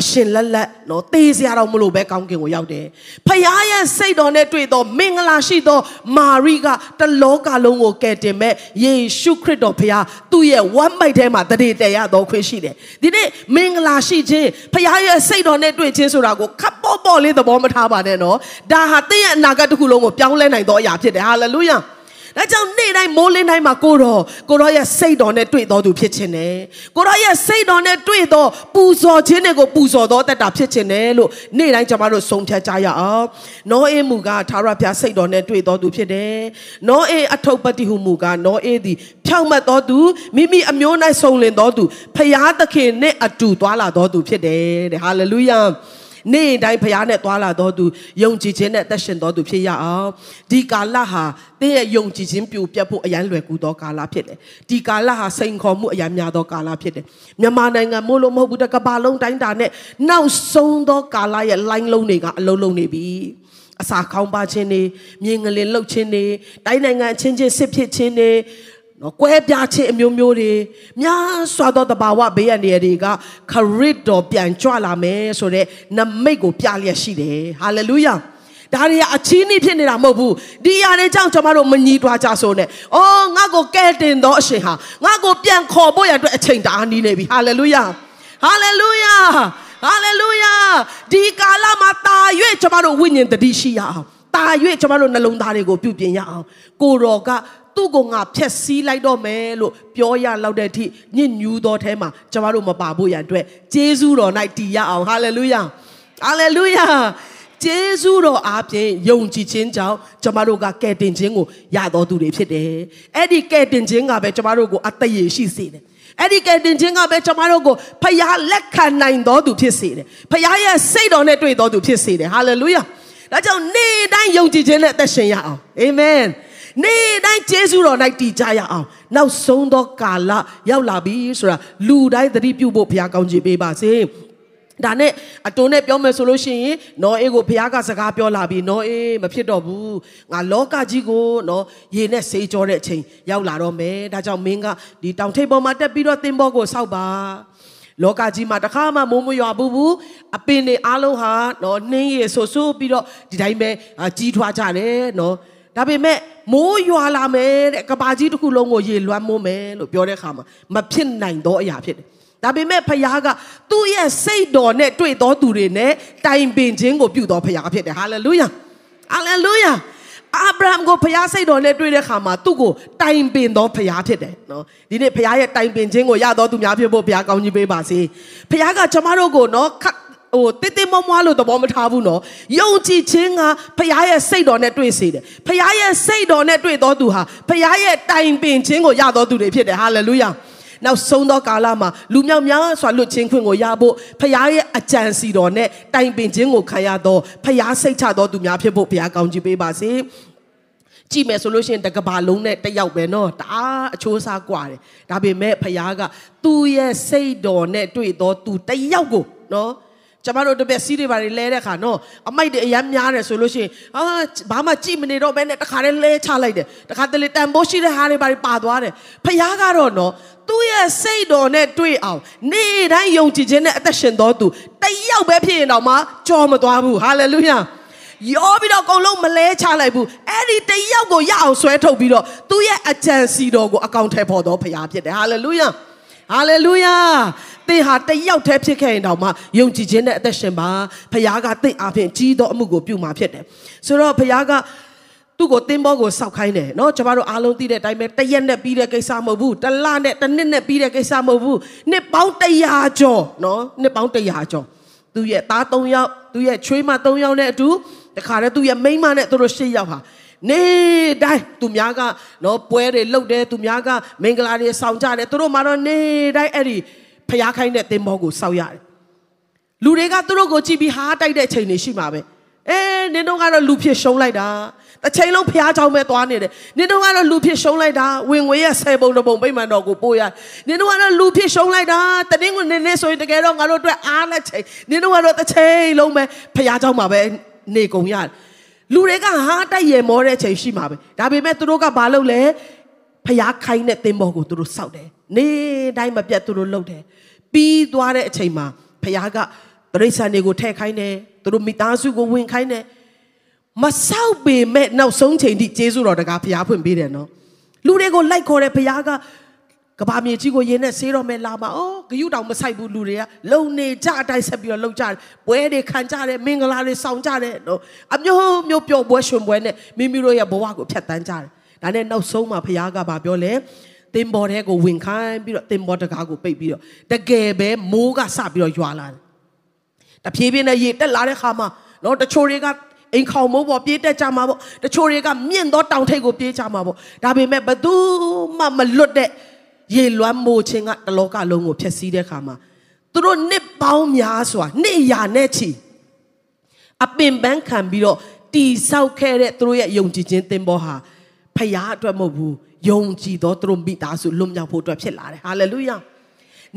အရှင်လက်လက်နော်သေစရာတော့မလို့ပဲကောင်းကင်ကိုရောက်တယ်ဖခင်ရဲ့စိတ်တော်နဲ့တွေ့တော့မင်္ဂလာရှိသောမာရိကတလောကလုံးကိုကယ်တင်မဲ့ယေရှုခရစ်တော်ဖခင်သူ့ရဲ့ဝမ်းမိုက်ထဲမှာတရေတရတော်ခွင့်ရှိတယ်ဒီနေ့မင်္ဂလာရှိခြင်းဖခင်ရဲ့စိတ်တော်နဲ့တွေ့ခြင်းဆိုတာကိုခပ်ပေါ့ပေါ့လေးသဘောမထားပါနဲ့နော်ဒါဟာသင်ရဲ့အနာဂတ်တစ်ခုလုံးကိုပြောင်းလဲနိုင်သောအရာဖြစ်တယ်ဟာလေလုယာ။ ဒါကြောင့်နေ့တိုင်းမိုးလင်းတိုင်းမှာကိုတော်ကိုတော်ရဲ့စိတ်တော်နဲ့တွေ့တော်သူဖြစ်ခြင်းနဲ့ကိုတော်ရဲ့စိတ်တော်နဲ့တွေ့တော်ပူဇော်ခြင်းတွေကိုပူဇော်တော်တတ်တာဖြစ်ခြင်းနဲ့လို့နေ့တိုင်းကျွန်တော်တို့ဆုံးဖြတ်ကြရအောင်။နောအေးမူကသာရဖျားစိတ်တော်နဲ့တွေ့တော်သူဖြစ်တယ်။နောအေးအထုပ်ပတိဟုမူကနောအေးသည်ဖြောင့်မတ်တော်သူမိမိအမျိုး၌ဆုံလင်တော်သူဖျားသခင်နဲ့အတူသွားလာတော်သူဖြစ်တယ်တဲ့။ဟာလေလုယာ။ နေ့တိုင်းဖရားနဲ့သွာလာတော်သူယုံကြည်ခြင်းနဲ့အသက်ရှင်တော်သူဖြစ်ရအောင်ဒီကာလဟာသင်ရဲ့ယုံကြည်ခြင်းပြိုပြတ်ဖို့အရန်လွယ်ကူသောကာလဖြစ်တယ်ဒီကာလဟာစိန်ခေါ်မှုအရန်များသောကာလဖြစ်တယ်မြန်မာနိုင်ငံမို့လို့မဟုတ်ဘူးတကဘာလုံးတိုင်းတာနဲ့နောက်ဆုံးသောကာလရဲ့ line လုံးတွေကအလုံးလုံးနေပြီအစာခေါင်းပါခြင်းတွေမြင်ငလင်လှုပ်ခြင်းတွေတိုင်းနိုင်ငံချင်းချင်းစစ်ဖြစ်ခြင်းတွေ နော်ကွဲပြားခြင်းအမျိုးမျိုးတွေများစွာသောတဘာဝဘေးရန်တွေကခရစ်တော်ပြန်ကြွလာမယ်ဆိုတဲ့နမိတ်ကိုပြလျက်ရှိတယ်ဟာလေလုယာဒါတွေကအချီးနှီးဖြစ်နေတာမဟုတ်ဘူးဒီຢာတွေကြောင့်ကျွန်တော်တို့မညီတွားကြဆိုနဲ့အော်ငါ့ကိုကဲတင်သောအရှင်ဟာငါ့ကိုပြန်ခေါ်ဖို့ရအတွက်အချိန်တအားနီးနေပြီဟာလေလုယာဟာလေလုယာဟာလေလုယာဒီကာလမှာတာ၍ကျွန်တော်တို့ဝိညာဉ်တတိရှိရအောင်တာ၍ကျွန်တော်တို့နှလုံးသားတွေကိုပြုပြင်ရအောင်ကိုတော်က သူ့ကိုငါဖျက်ဆီးလိုက်တော့မယ်လို့ပြောရလောက်တဲ့အထိညစ်ညူးသောအဲမှာကျမတို့မပါဖို့ရန်အတွက်ဂျေဇုတော်၌တည်ရအောင်ဟာလေလုယာဟာလေလုယာဂျေဇုတော်အားဖြင့်ယုံကြည်ခြင်းကြောင့်ကျမတို့ကကယ်တင်ခြင်းကိုရတော်သူတွေဖြစ်တယ်အဲ့ဒီကယ်တင်ခြင်းကပဲကျမတို့ကိုအသက်ရရှိစေတယ်အဲ့ဒီကယ်တင်ခြင်းကပဲကျမတို့ကိုဖခင်လက်ခံနိုင်တော်သူဖြစ်စေတယ်ဖခင်ရဲ့စိတ်တော်နဲ့တွေ့တော်သူဖြစ်စေတယ်ဟာလေလုယာဒါကြောင့်နေ့တိုင်းယုံကြည်ခြင်းနဲ့အသက်ရှင်ရအောင်အာမင် နေ့တိုင်းယေရှုတော်၌တည်ကြရအောင်နောက်ဆုံးသောကာလရောက်လာပြီဆိုတာလူတိုင်းသတိပြုဖို့ဘုရားကောင်းချီးပေးပါစေဒါနဲ့အတုံးနဲ့ပြောမယ်ဆိုလို့ရှိရင်နော်အေးကိုဘုရားကစကားပြောလာပြီးနော်အေးမဖြစ်တော့ဘူးငါလောကကြီးကိုနော်ရေနဲ့ဆေးကြောတဲ့အချိန်ရောက်လာတော့မယ်ဒါကြောင့်မင်းကဒီတောင်ထိပ်ပေါ်မှာတက်ပြီးတော့သင်္ဘောကိုစောက်ပါလောကကြီးမှာတခါမှမိုးမရွာဘူးဘူးအပင်တွေအားလုံးဟာနော်နှင်းရည်ဆူဆူပြီးတော့ဒီတိုင်းပဲကြီးထွားကြတယ်နော် ဒါပေမဲ့မိုးရွာလာမယ်တဲ့ကဘာကြီးတစ်ခုလုံးကိုရေလွှမ်းမိုးမယ်လို့ပြောတဲ့အခါမှာမဖြစ်နိုင်တော့အရာဖြစ်တယ်ဒါပေမဲ့ဖခင်ကသူ့ရဲ့စိတ်တော်နဲ့တွေ့တော်သူတွေနဲ့တိုင်ပင်ခြင်းကိုပြုတော်ဖခင်ဖြစ်တယ်ဟာလေလုယာဟာလေလုယာအာဗြဟံကိုဖခင်စိတ်တော်နဲ့တွေ့တဲ့အခါမှာသူ့ကိုတိုင်ပင်တော်ဖခင်ဖြစ်တယ်နော်ဒီနေ့ဖခင်ရဲ့တိုင်ပင်ခြင်းကိုရတော်သူများဖြစ်ဖို့ဖခင်ကောင်းကြီးပေးပါစေဖခင်ကကျမတို့ကိုနော်ခတ် ဟိုတိတိမွားမွားလို့သဘောမထားဘူးနော်ယုံကြည်ခြင်းကဖခင်ရဲ့စိတ်တော်နဲ့တွေ့စေတယ်ဖခင်ရဲ့စိတ်တော်နဲ့တွေ့တော်သူဟာဖခင်ရဲ့တိုင်ပင်ခြင်းကိုရတော်သူတွေဖြစ်တယ်ဟာလေလုယာနောက်ဆုံးသောကာလမှာလူမြောက်များစွာလွတ်ချင်းခွင့်ကိုရဖို့ဖခင်ရဲ့အကြံစီတော်နဲ့တိုင်ပင်ခြင်းကိုခံရတော့ဖခင်စိတ်ချတော်သူများဖြစ်ဖို့ဘုရားကောင်းချီးပေးပါစေကြည့်မယ်ဆိုလို့ရှိရင်တကဘာလုံးနဲ့တယောက်ပဲเนาะတအားအချိုးစားกว่าတယ်ဒါပေမဲ့ဖခင်ကသူ့ရဲ့စိတ်တော်နဲ့တွေ့တော့သူတယောက်ကိုเนาะ ကျမတို့တပည့်စီးတွေပါလဲတဲ့ခါနော်အမိုက်တွေအရမ်းများတယ်ဆိုလို့ရှိရင်အာဘာမှကြည့်မနေတော့ဘဲနဲ့တခါတည်းလဲချလိုက်တယ်တခါတလေတန်ဖိုးရှိတဲ့ဟာတွေပါပါသွားတယ်ဖခင်ကတော့နော်သူ့ရဲ့စိတ်တော်နဲ့တွေ့အောင်နေ့တိုင်းယုံကြည်ခြင်းနဲ့အသက်ရှင်တော်သူတယောက်ပဲဖြစ်ရင်တော့မှကြော်မသွားဘူးဟာလေလုယာရောပြီးတော့အကုန်လုံးမလဲချလိုက်ဘူးအဲ့ဒီတယောက်ကိုရအောင်ဆွဲထုတ်ပြီးတော့သူ့ရဲ့အကြံစီတော်ကိုအကောင့်ထဲပေါ်တော်ဖခင်ဖြစ်တယ်ဟာလေလုယာဟာလေလုယာ သင်ဟာတယောက်တည်းဖြစ်ခဲ့ရင်တောင်မှယုံကြည်ခြင်းနဲ့အသက်ရှင်ပါဖခင်ကသင်အားဖြင့်ကြီးသောအမှုကိုပြုမှာဖြစ်တယ်ဆိုတော့ဖခင်ကသူ့ကိုတင်းဘောကိုစောက်ခိုင်းတယ်เนาะကျမတို့အားလုံးသိတဲ့အတိုင်းပဲတရက်နဲ့ပြီးတဲ့ကိစ္စမဟုတ်ဘူးတလနဲ့တစ်နှစ်နဲ့ပြီးတဲ့ကိစ္စမဟုတ်ဘူးနှစ်ပေါင်း100ကျော်เนาะနှစ်ပေါင်း100ကျော်သူ့ရဲ့သား3ယောက်သူ့ရဲ့ချွေးမ3ယောက်နဲ့အတူတခါတည်းသူ့ရဲ့မိန်းမနဲ့သူတို့8ယောက်ဟာနေတိုင်းသူများကနော်ပွဲတွေလုပ်တယ်သူများကမင်္ဂလာတွေဆောင်ကြတယ်သူတို့မှတော့နေတိုင်းအဲ့ဒီ ဖျားခိုင်းတဲ့သင်္ဘောကိုစောက်ရတယ်လူတွေကသူတို့ကိုကြည့်ပြီးဟာတိုက်တဲ့ချိန်တွေရှိမှာပဲအဲနင်တို့ကတော့လူဖြစ်ရှုံးလိုက်တာတစ်ချိန်လုံးဖျားချောင်းပဲသွားနေတယ်နင်တို့ကတော့လူဖြစ်ရှုံးလိုက်တာဝင်ငွေရဲ့ဆယ်ပုံတစ်ပုံပြိမှန်တော်ကိုပို့ရနင်တို့ကတော့လူဖြစ်ရှုံးလိုက်တာတတင်းကိုနင်းနေဆိုရင်တကယ်တော့ငါတို့အတွက်အားလက်ချိန်နင်တို့ကတော့တစ်ချိန်လုံးပဲဖျားချောင်းမှာပဲနေကုန်ရတယ်လူတွေကဟာတိုက်ရမောတဲ့ချိန်ရှိမှာပဲဒါပေမဲ့သူတို့ကဘာလုပ်လဲဖျားခိုင်းတဲ့သင်္ဘောကိုသူတို့စောက်တယ် နေတိုင်းမပြတ်သူတို့လုပ်တယ်ပြီးသွားတဲ့အချိန်မှာဖျားကပရိသတ်တွေကိုထည့်ခိုင်းတယ်သူတို့မိသားစုကိုဝင်ခိုင်းတယ်မဆောက်ပေမဲ့နောက်ဆုံးချိန်ထိကျေးဇူးတော်တကားဖျားဖွင့်ပေးတယ်နော်လူတွေကိုလိုက်ခေါ်တယ်ဖျားကကဘာမြေကြီးကိုရင်းနဲ့ဆေးတော့မယ်လာပါအော်ဂယုတောင်မဆိုင်ဘူးလူတွေကလုံနေကြအတိုင်းဆက်ပြီးတော့လှုပ်ကြတယ်ပွဲတွေခံကြတယ်မင်္ဂလာတွေဆောင်ကြတယ်နော်အမျိုးမျိုးပျော်ပွဲရွှင်ပွဲနဲ့မိမိတို့ရဲ့ဘဝကိုဖျက်ဆီးကြတယ်ဒါနဲ့နောက်ဆုံးမှာဖခင်ကဘာပြောလဲ တင်ဘော်ထဲကိုဝင်ခိုင်းပြီးတော့တင်ဘော်တကားကိုပိတ်ပြီးတော့တကယ်ပဲမိုးကစပြီးတော့ရွာလာတယ်တဖြည်းဖြည်းနဲ့ရေတက်လာတဲ့ခါမှာနော်တချို့တွေကအိမ်ခေါင်မိုးပေါ်ပြေးတက်ကြမှာပေါ့တချို့တွေကမြင့်သောတောင်ထိပ်ကိုပြေးကြမှာပေါ့ဒါပေမဲ့ဘသူမှမလွတ်တဲ့ရေလွမ်းမိုးခြင်းကတလောကလုံးကိုဖျက်ဆီးတဲ့ခါမှာသူတို့နှစ်ပေါင်းများစွာနှစ်ရာနဲ့ချီအပင်ပန်းခံပြီးတော့တီဆောက်ခဲ့တဲ့သူတို့ရဲ့ယုံကြည်ခြင်းသင်္ဘောဟာဖယားအတွက်မဟုတ်ဘူး ယုံကြည်သောသူတို့မိသားစုလွတ်မြောက်ဖို့အတွက်ဖြစ်လာတယ်ဟာလေလုယာ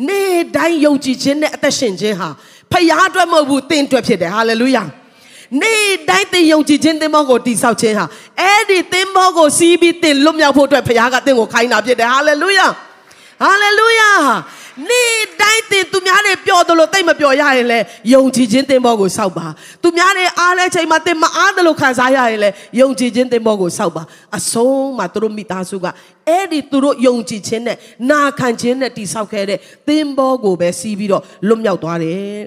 နေ့တိုင်းယုံကြည်ခြင်းနဲ့အသက်ရှင်ခြင်းဟာဖယားအတွက်မဟုတ်ဘူးသင်အတွက်ဖြစ်တယ်ဟာလေလုယာနေ့တိုင်းသင်ယုံကြည်ခြင်းသင်္ဘောကိုတိဆောက်ခြင်းဟာအဲ့ဒီသင်္ဘောကိုစီးပြီးသင်လွတ်မြောက်ဖို့အတွက်ဖခင်ကသင်ကိုခိုင်းတာဖြစ်တယ်ဟာလေလုယာဟာလေလုယာ နေ့တိုင်းသင်သူများတွေပျော်တယ်လို့တိတ်မပျော်ရရင်လေယုံကြည်ခြင်းသင်္ဘောကိုစောက်ပါသူများတွေအားလဲချိန်မှာသင်မအားတယ်လို့ခံစားရရင်လေယုံကြည်ခြင်းသင်္ဘောကိုစောက်ပါအဆုံးမှာသူတို့မိသားစုကအဲ့ဒီသူတို့ယုံကြည်ခြင်းနဲ့နာခံခြင်းနဲ့တိဆောက်ခဲ့တဲ့သင်္ဘောကိုပဲစီးပြီးတော့လွတ်မြောက်သွားတယ်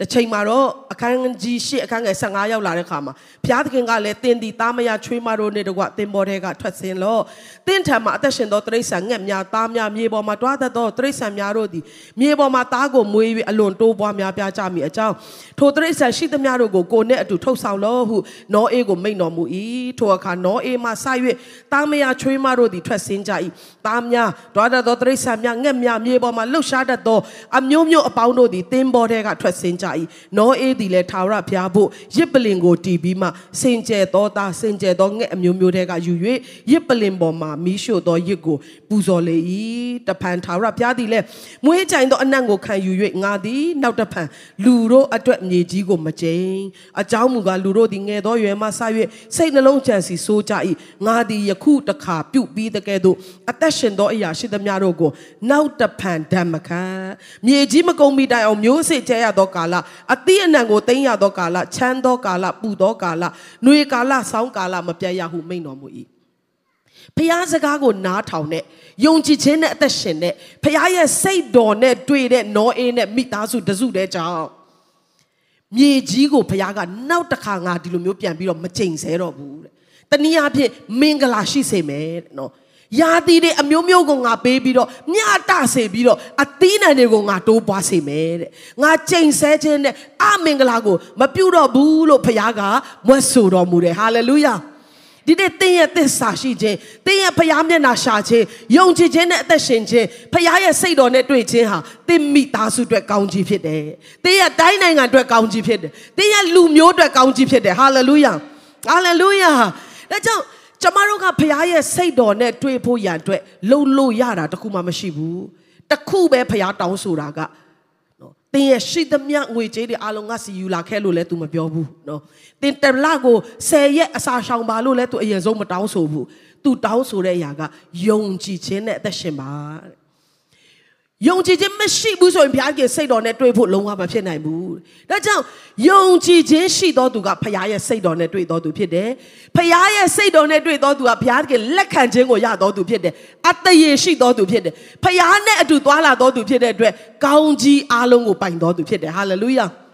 တစ်ချိန်မှာတော့အခန်းကြီး၈အခန်းငယ်15ရောက်လာတဲ့ခါမှာဘုရားသခင်ကလည်းတင်ဒီသားမယားချွေးမတို့နဲ့တကွတင်ပေါ်တဲ့ကထွက်ဆင်းလို့တင်ထံမှာအသက်ရှင်သောတိရစ္ဆာန်ငှက်များသားများမြေပေါ်မှာတွားတတ်သောတိရစ္ဆာန်များတို့သည်မြေပေါ်မှာသားကိုမွေး၍အလွန်တိုးပွားများပြားကြမည်အကြောင်းထိုတိရစ္ဆာန်ရှိသမျှတို့ကိုကိုနဲ့အတူထုတ်ဆောင်လို့ဟုနောအေးကိုမိန့်တော်မူ၏ထိုအခါနောအေးမှစ၍သားမယားချွေးမတို့သည်ထွက်ဆင်းကြ၏သားများတွားတတ်သောတိရစ္ဆာန်များငှက်များမြေပေါ်မှာလှုပ်ရှားတတ်သောအမျိုးမျိုးအပေါင်းတို့သည်တင်ပေါ်တဲ့ကထွက်ဆင်းကြနောအေးသည်လည်းထာဝရဘုရားဖို့ရစ်ပလင်ကိုတီးပြီးမှစင်ကြယ်သောသားစင်ကြယ်သောငှက်အမျိုးမျိုးတွေကယူ၍ရစ်ပလင်ပေါ်မှာမီးရှို့သောရစ်ကိုပူဇော်လေ၏တဖန်ထာဝရဘုရားသည်လည်းမွေးကြိုင်သောအနံ့ကိုခံယူ၍ငါသည်နောက်တဖန်လူတို့အတွက်မြေကြီးကိုမကြိမ်အကြောင်းမူကားလူတို့သည်ငယ်သောရွယ်မှဆ၍စိတ်နှလုံးကြံစီဆိုးကြ၏ငါသည်ယခုတခါပြုတ်ပြီးတကယ်သို့အသက်ရှင်သောအရာရှိသမျှတို့ကိုနောက်တဖန်ဓမ္မခံမြေကြီးမကုန်မီတိုင်အောင်မျိုးစေ့ကျဲရသောကာလအသီးအနှံကိုသိမ်းရသောကာလချမ်းသောကာလပူသောကာလຫນွေကာလဆောင်းကာလမပြတ်ရဟုမိန့်တော်မူ၏ဖျားစကားကိုနားထောင်တဲ့ယုံကြည်ခြင်းနဲ့အသက်ရှင်တဲ့ဖျားရဲ့စိတ်တော်နဲ့တွေ့တဲ့နောအေးနဲ့မိသားစုတစုတည်းကြောင့်မြေကြီးကိုဖျားကနောက်တစ်ခါငါဒီလိုမျိုးပြန်ပြီးတော့မကြိမ်ဆဲတော့ဘူးတဲ့တနည်းအားဖြင့်မင်္ဂလာရှိစေမယ်တဲ့နော် ယာတီတွေအမျိုးမျိုးကိုငါပေးပြီးတော့မြတ်တစေပြီးတော့အသီးနှံတွေကိုငါတိုးပွားစေမယ်တဲ့ငါကြိမ်ဆဲခြင်းနဲ့အမင်္ဂလာကိုမပြုတ်တော့ဘူးလို့ဖခင်ကမွတ်ဆိုတော်မူတယ်ဟာလေလုယာဒီနေ့သင်ရဲ့သစ္စာရှိခြင်းသင်ရဲ့ဖခင်မျက်နှာရှာခြင်းယုံကြည်ခြင်းနဲ့အသက်ရှင်ခြင်းဖခင်ရဲ့စိတ်တော်နဲ့တွေ့ခြင်းဟာသင်မိသားစုအတွက်ကောင်းကြီးဖြစ်တယ်သင်ရဲ့တိုင်းနိုင်ငံအတွက်ကောင်းကြီးဖြစ်တယ်သင်ရဲ့လူမျိုးအတွက်ကောင်းကြီးဖြစ်တယ်ဟာလေလုယာဟာလေလုယာဒါကြောင့် ကျမတို့ကဖခင်ရဲ့စိတ်တော်နဲ့တွေ့ဖို့ရန်အတွက်လှုပ်လို့ရတာတခုမှမရှိဘူးတခုပဲဖခင်တောင်းဆိုတာကနော်သင်ရဲ့ရှိသမျှငွေကြေးတွေအလုံးငါစီယူလာခဲ့လို့လည်း तू မပြောဘူးနော်သင်တလကို10ရက်အစာရှောင်ပါလို့လည်း तू အရင်ဆုံးမတောင်းဆိုဘူး तू တောင်းဆိုတဲ့အရာကယုံကြည်ခြင်းနဲ့အသက်ရှင်ပါတဲ့ ယုံကြည်ခြင်းမရှိဘူးဆိုရင်ဘုရားကစိတ်တော်နဲ့တွေ့ဖို့လုံးဝမဖြစ်နိုင်ဘူး။ဒါကြောင့်ယုံကြည်ခြင်းရှိသောသူကဘုရားရဲ့စိတ်တော်နဲ့တွေ့သောသူဖြစ်တယ်။ဘုရားရဲ့စိတ်တော်နဲ့တွေ့သောသူကဘုရားကလက်ခံခြင်းကိုရသောသူဖြစ်တယ်။အတရေရှိသောသူဖြစ်တယ်။ဘုရားနဲ့အတူသွားလာသောသူဖြစ်တဲ့အတွက်ကောင်းကြီးအလုံးကိုပိုင်သောသူဖြစ်တယ်။ဟာလေလုယာ။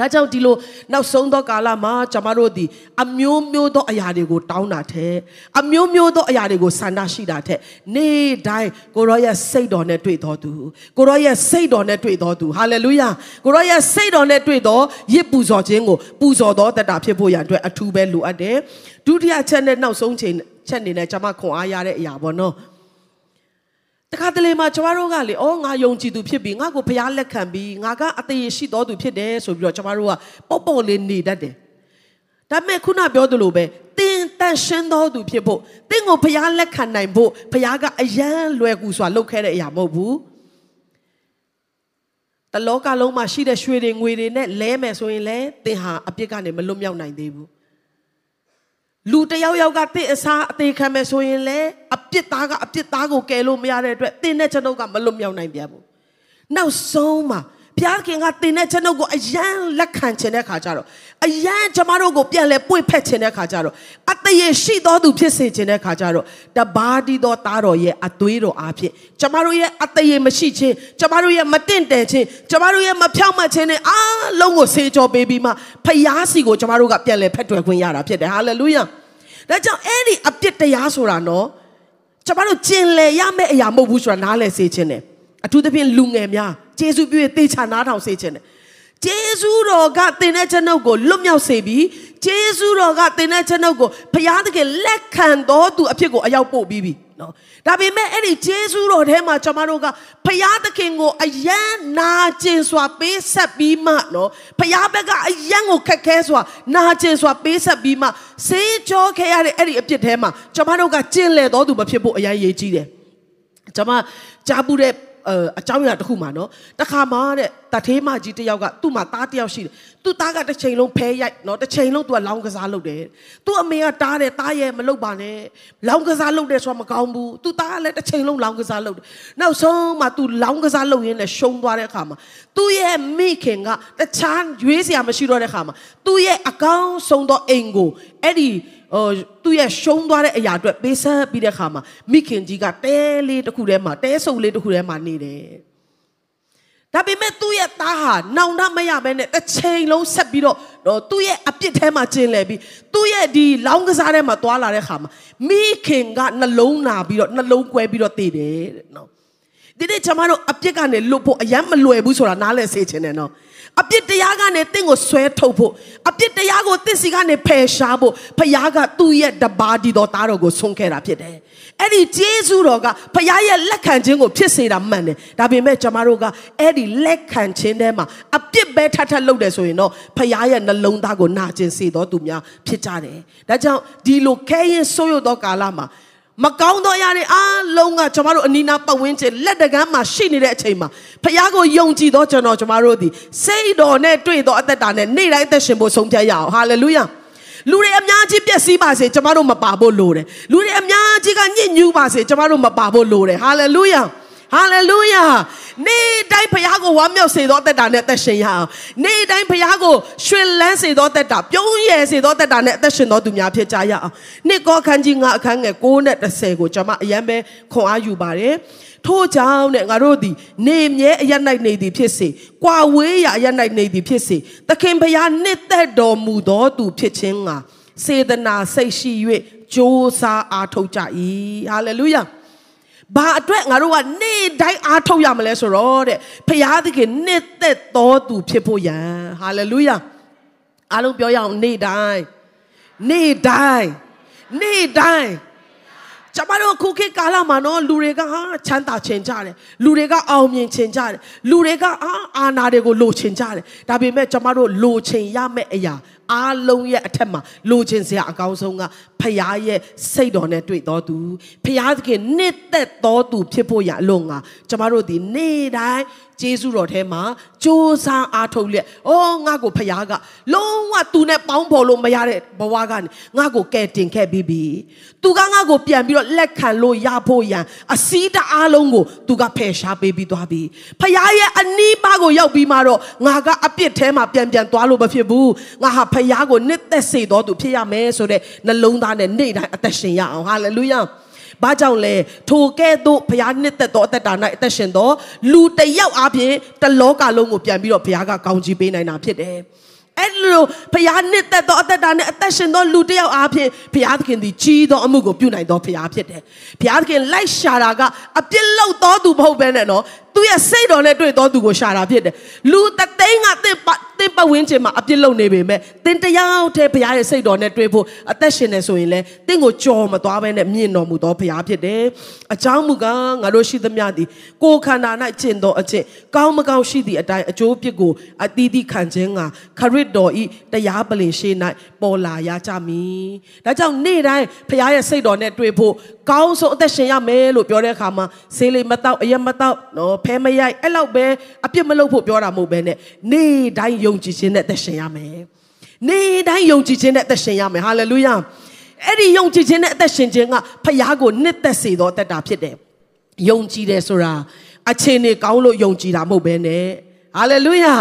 ဒါကြောင့်ဒီလိုနောက်ဆုံးသောကာလမှာကျွန်မတို့ဒီအမျိုးမျိုးသောအရာတွေကိုတောင်းတာတဲ့အမျိုးမျိုးသောအရာတွေကိုဆန္ဒရှိတာတဲ့နေ့တိုင်းကိုရောရဲ့စိတ်တော်နဲ့တွေ့တော်သူကိုရောရဲ့စိတ်တော်နဲ့တွေ့တော်သူဟာလေလုယာကိုရောရဲ့စိတ်တော်နဲ့တွေ့တော်ရစ်ပူဇော်ခြင်းကိုပူဇော်တော်တတ်တာဖြစ်ဖို့ရန်အတွက်အထူးပဲလိုအပ်တယ်ဒုတိယချက်နဲ့နောက်ဆုံးချိန်ချက်နေနဲ့ကျွန်မခွန်အားရတဲ့အရာပေါ့နော် တခါတလေမှာကျမတို့ကလေအော်ငါယုံကြည်သူဖြစ်ပြီးငါကိုဘုရားလက်ခံပြီးငါကအသေးရှိတော်သူဖြစ်တယ်ဆိုပြီးတော့ကျမတို့ကပေါ့ပေါ့လေးနေတတ်တယ်ဒါပေမဲ့ခုနပြောသလိုပဲတင်းတန့်ရှင်းတော်သူဖြစ်ဖို့တင်းကိုဘုရားလက်ခံနိုင်ဖို့ဘုရားကအယံလွယ်ကူစွာလုပ်ခဲ့တဲ့အရာမဟုတ်ဘူးတလောကလုံးမှာရှိတဲ့ရွှေတွေငွေတွေနဲ့လဲမယ်ဆိုရင်လည်းသင်ဟာအပြစ်ကနေမလွတ်မြောက်နိုင်သေးဘူး လူတယောက်ယောက်ကတင့်အစားအသေးခံမယ်ဆိုရင်လည်းအပြစ်သားကအပြစ်သားကိုကယ်လို့မရတဲ့အတွက်တင်းတဲ့ကျွန်ုပ်ကမလွတ်မြောက်နိုင်ပြန်ဘူးနောက်ဆုံးမှာ ဘုရားခင်ကတင်းတဲ့ကျွန်ုပ်ကိုအယံလက်ခံခြင်းတဲ့ခါကျတော့အယံကျမတို့ကိုပြန်လဲပွေဖက်ခြင်းတဲ့ခါကျတော့အတရေရှိသောသူဖြစ်စေခြင်းတဲ့ခါကျတော့တပါးတီသောသားတော်ရဲ့အသွေးတော်အားဖြင့်ကျမတို့ရဲ့အတရေမရှိခြင်းကျမတို့ရဲ့မတင့်တယ်ခြင်းကျမတို့ရဲ့မဖြောင့်မတ်ခြင်းနဲ့အားလုံးကိုဆေးကြောပေးပြီးမှဖျားစီကိုကျမတို့ကပြန်လဲဖက်တွယ်ခွင့်ရတာဖြစ်တယ်ဟာလေလုယာဒါကြောင့်အဲ့ဒီအပြစ်တရားဆိုတာနော်ကျမတို့ကျင်လည်ရမယ့်အရာမဟုတ်ဘူးဆိုတာနားလည်စေခြင်းတယ် အထူးသဖြင့်လူငယ်များဂျေစုပြည့်သေချာနားထောင်စေခြင်းတယ်ဂျေစုတော်ကသင်တဲ့ကျွန်ုပ်ကိုလွတ်မြောက်စေပြီးဂျေစုတော်ကသင်တဲ့ကျွန်ုပ်ကိုဘုရားသခင်လက်ခံတော်သူအဖြစ်ကိုအရောက်ပို့ပြီးပြီနော်ဒါပေမဲ့အဲ့ဒီဂျေစုတော်ထဲမှာကျွန်မတို့ကဘုရားသခင်ကိုအယံနာကျင်စွာပေးဆက်ပြီးမှနော်ဘုရားဘက်ကအယံကိုခက်ခဲစွာနာကျင်စွာပေးဆက်ပြီးမှဆေးကြောခဲ့ရတဲ့အဲ့ဒီအပြစ်ထဲမှာကျွန်မတို့ကကျင်လည်တော်သူမဖြစ်ဖို့အရင်ရေးကြီးတယ်ကျွန်မကြားပူတဲ့ အကြောင်းအရာတစ်ခုမှာနော်တခါမှတဲ့တထေးမကြီးတယောက်ကသူ့မှာသားတယောက်ရှိတယ် သူ့သားကတစ်ချိန်လုံးဖဲရိုက်နော်တစ်ချိန်လုံးသူကလောင်းကစားလုပ်တယ်သူ့အမေကတားတယ်တားရဲ့မလုပ်ပါနဲ့လောင်းကစားလုပ်တယ်ဆိုတာမကောင်းဘူးသူ့သားကလည်းတစ်ချိန်လုံးလောင်းကစားလုပ်တယ်နောက်ဆုံးမှသူလောင်းကစားလုပ်ရင်းနဲ့ရှုံးသွားတဲ့အခါမှာသူ့ရဲ့မိခင်ကတခြားရွေးစရာမရှိတော့တဲ့အခါမှာသူ့ရဲ့အကောင်းဆုံးသောအိမ်ကိုအဲ့ဒီဟိုသူ့ရဲ့ရှုံးသွားတဲ့အရာအတွက်ပေးဆက်ပြီးတဲ့ခါမှာမိခင်ကြီးကတဲလေးတစ်ခုထဲမှာတဲဆုပ်လေးတစ်ခုထဲမှာနေတယ် ဒါပေမဲ့သူ့ရဲ့သားဟာနောင်တမရဘဲနဲ့တစ်ချိန်လုံးဆက်ပြီးတော့တော့သူ့ရဲ့အပြစ်ထဲမှာကျင်လည်ပြီးသူ့ရဲ့ဒီလောင်းကစားထဲမှာတွာလာတဲ့ခါမှာမိခင်ကနှလုံးနာပြီးတော့နှလုံးကွဲပြီးတော့တည်တယ်တဲ့နော်ဒီနေ့ကျွန်မတို့အပြစ်ကနေလွတ်ဖို့အယမ်းမလွယ်ဘူးဆိုတာနားလည်စေချင်တယ်နော် အပြစ်တရားကနေတင့်ကိုဆွဲထုတ်ဖို့အပြစ်တရားကိုတင့်စီကနေဖယ်ရှားဖို့ဖခင်ကသူ့ရဲ့တပါးဒီတော်သားတော်ကိုဆုံးခဲ့တာဖြစ်တယ်အဲ့ဒီဂျေဇုတော်ကဖခင်ရဲ့လက်ခံခြင်းကိုဖြစ်စေတာမှန်တယ်ဒါပေမဲ့ကျွန်မတို့ကအဲ့ဒီလက်ခံခြင်းထဲမှာအပြစ်ပဲထပ်ထပ်လုပ်တယ်ဆိုရင်တော့ဖခင်ရဲ့နှလုံးသားကိုနာကျင်စေတော်သူများဖြစ်ကြတယ်ဒါကြောင့်ဒီလိုခဲရင်ဆိုးရသောကာလမှာ မကောင်းသောအရာတွေအားလုံးကကျွန်တော်တို့အနီးနားပတ်ဝန်းကျင်လက်တကမ်းမှာရှိနေတဲ့အချိန်မှာဖခင်ကိုယုံကြည်သောကျွန်တော်ကျွန်တော်တို့ဒီစိတ်တော်နဲ့တွေ့သောအသက်တာနဲ့နေ့တိုင်းအသက်ရှင်ဖို့ဆုံးဖြတ်ရအောင်ဟာလေလုယာလူတွေအများကြီးပျက်စီးပါစေကျွန်တော်တို့မပါဖို့လိုတယ်လူတွေအများကြီးကညစ်ညူးပါစေကျွန်တော်တို့မပါဖို့လိုတယ်ဟာလေလုယာ ဟာလေလုယာနေ့တိုင်းဖခင်ကိုဝမ်းမြောက်စေသောတက်တာနဲ့အသက်ရှင်ရအောင်နေ့တိုင်းဖခင်ကိုရှင်လန်းစေသောတက်တာပြုံးရည်စေသောတက်တာနဲ့အသက်ရှင်သောသူများဖြစ်ကြရအောင်နေ့ကောခန်းကြီးငါအခန်းငယ်6နဲ့10ကိုကျွန်မအရင်ပဲခွန်အားယူပါတယ်ထို့ကြောင့်နဲ့ငါတို့သည်နေမြဲအရနိုင်နေသည်ဖြစ်စေ၊ကွာဝေးရာအရနိုင်နေသည်ဖြစ်စေသခင်ဖခင်နှစ်သက်တော်မူသောသူဖြစ်ခြင်းကစေတနာစိတ်ရှိ၍ကြိုးစားအားထုတ်ကြ၏ဟာလေလုယာ ဘာအတွက်ငါတို့ကနေ့တိုင်းအားထုတ်ရမလဲဆိုတော့တဲ့ဖခင်သခင်နှစ်သက်တော်သူဖြစ်ဖို့ရန်ဟာလေလုယာအားလုံးပြောရအောင်နေ့တိုင်းနေ့တိုင်းနေ့တိုင်းကျမတို့ခုခေတ်ကာလမှာနော်လူတွေကဟာချမ်းသာချင်ကြတယ်လူတွေကအောင်မြင်ချင်ကြတယ်လူတွေကအာအာနာတွေကိုလိုချင်ကြတယ်ဒါပေမဲ့ကျမတို့လိုချင်ရမယ့်အရာအားလုံးရဲ့အထက်မှာလိုချင်စရာအကောင်းဆုံးကဖခင်ရဲ့စိတ်တော်နဲ့တွေ့တော်သူဖခင်သခင်နှစ်သက်တော်သူဖြစ်ဖို့ရအလို့ငါကျမတို့ဒီနေ့တိုင်းဂျေစုတော်ထဲမှာစ조사အားထုတ်လက်။အော်ငါကိုဖခင်ကလုံးဝသူနဲ့ပေါင်းဖော်လို့မရတဲ့ဘဝကနေငါကိုကယ်တင်ခဲ့ပြီးပြီ။သူကငါကိုပြန်ပြီးတော့လက်ခံလို့ရဖို့ရန်အစည်းတအားလုံးကိုသူကဖယ်ရှားပေးပြီးသွားပြီ။ဖခင်ရဲ့အနီးပါးကိုရောက်ပြီးမှတော့ငါကအပြစ်ထဲမှာပြန်ပြန်သွားလို့မဖြစ်ဘူး။ငါဟာဖခင်ကိုနှစ်သက်စေတော်သူဖြစ်ရမယ်ဆိုတဲ့နှလုံးသားနဲ့နေ့တိုင်းအသက်ရှင်ရအောင်။ဟာလေလုယာ။ဘာကြောင့်လဲထိုကဲ့သို့ဘုရားနှစ်သက်သောအသက်တာ၌အသက်ရှင်သောလူတစ်ယောက်အပြင်တလောကလုံးကိုပြန်ပြီးတော့ဘုရားကကောင်းချီးပေးနိုင်တာဖြစ်တယ်အဲ့လိုဘုရားနှစ်သက်သောအသက်တာနဲ့အသက်ရှင်သောလူတစ်ယောက်အားဖြင့်ဘုရားသခင်သည်ကြီးသောအမှုကိုပြုနိုင်သောဘုရားဖြစ်တယ်။ဘုရားသခင်လိုက်ရှာတာကအပြစ်လောက်သောသူမဟုတ်ဘဲနဲ့နော် သူရဲ့စိတ်တော်နဲ့တွေ့သောသူကိုရှာတာဖြစ်တယ်။လူတသိန်းကသင်သင်ပတ်ဝန်းကျင်မှာအပြစ်လုပ်နေပေမဲ့သင်တယောက်တည်းဘုရားရဲ့စိတ်တော်နဲ့တွေ့ဖို့အသက်ရှင်နေဆိုရင်လေသင်ကိုကြော်မသွားဘဲနဲ့မြင့်တော်မူသောဘုရားဖြစ်တယ်။အကြောင်းမူကားငါတို့ရှိသမျှသည်ကိုယ်ခန္ဓာ၌ကျင့်သောအကျင့်ကောင်းမကောင်းရှိသည့်အတိုင်းအကျိုးပြစ်ကိုအတီးတီးခံခြင်းကခရစ်တော်ဤတရားပလင်ရှိ၌ပေါ်လာရကြမည်။ဒါကြောင့်နေ့တိုင်းဘုရားရဲ့စိတ်တော်နဲ့တွေ့ဖို့ကောင်းဆုံးအသက်ရှင်ရမယ်လို့ပြောတဲ့အခါမှာဆေးလေးမတော့အရက်မတော့နော်ဖဲမရိုက်အဲ့လောက်ပဲအပြစ်မလုပ်ဖို့ပြောတာမဟုတ်ပဲနဲ့နေ့တိုင်းယုံကြည်ခြင်းနဲ့အသက်ရှင်ရမယ်နေ့တိုင်းယုံကြည်ခြင်းနဲ့အသက်ရှင်ရမယ်ဟာလေလုယာအဲ့ဒီယုံကြည်ခြင်းနဲ့အသက်ရှင်ခြင်းကဖခင်ကိုနှစ်သက်စေသောအသက်တာဖြစ်တယ်ယုံကြည်တယ်ဆိုတာအခြေအနေကောင်းလို့ယုံကြည်တာမဟုတ်ပဲနဲ့ ဟာလေလုယာ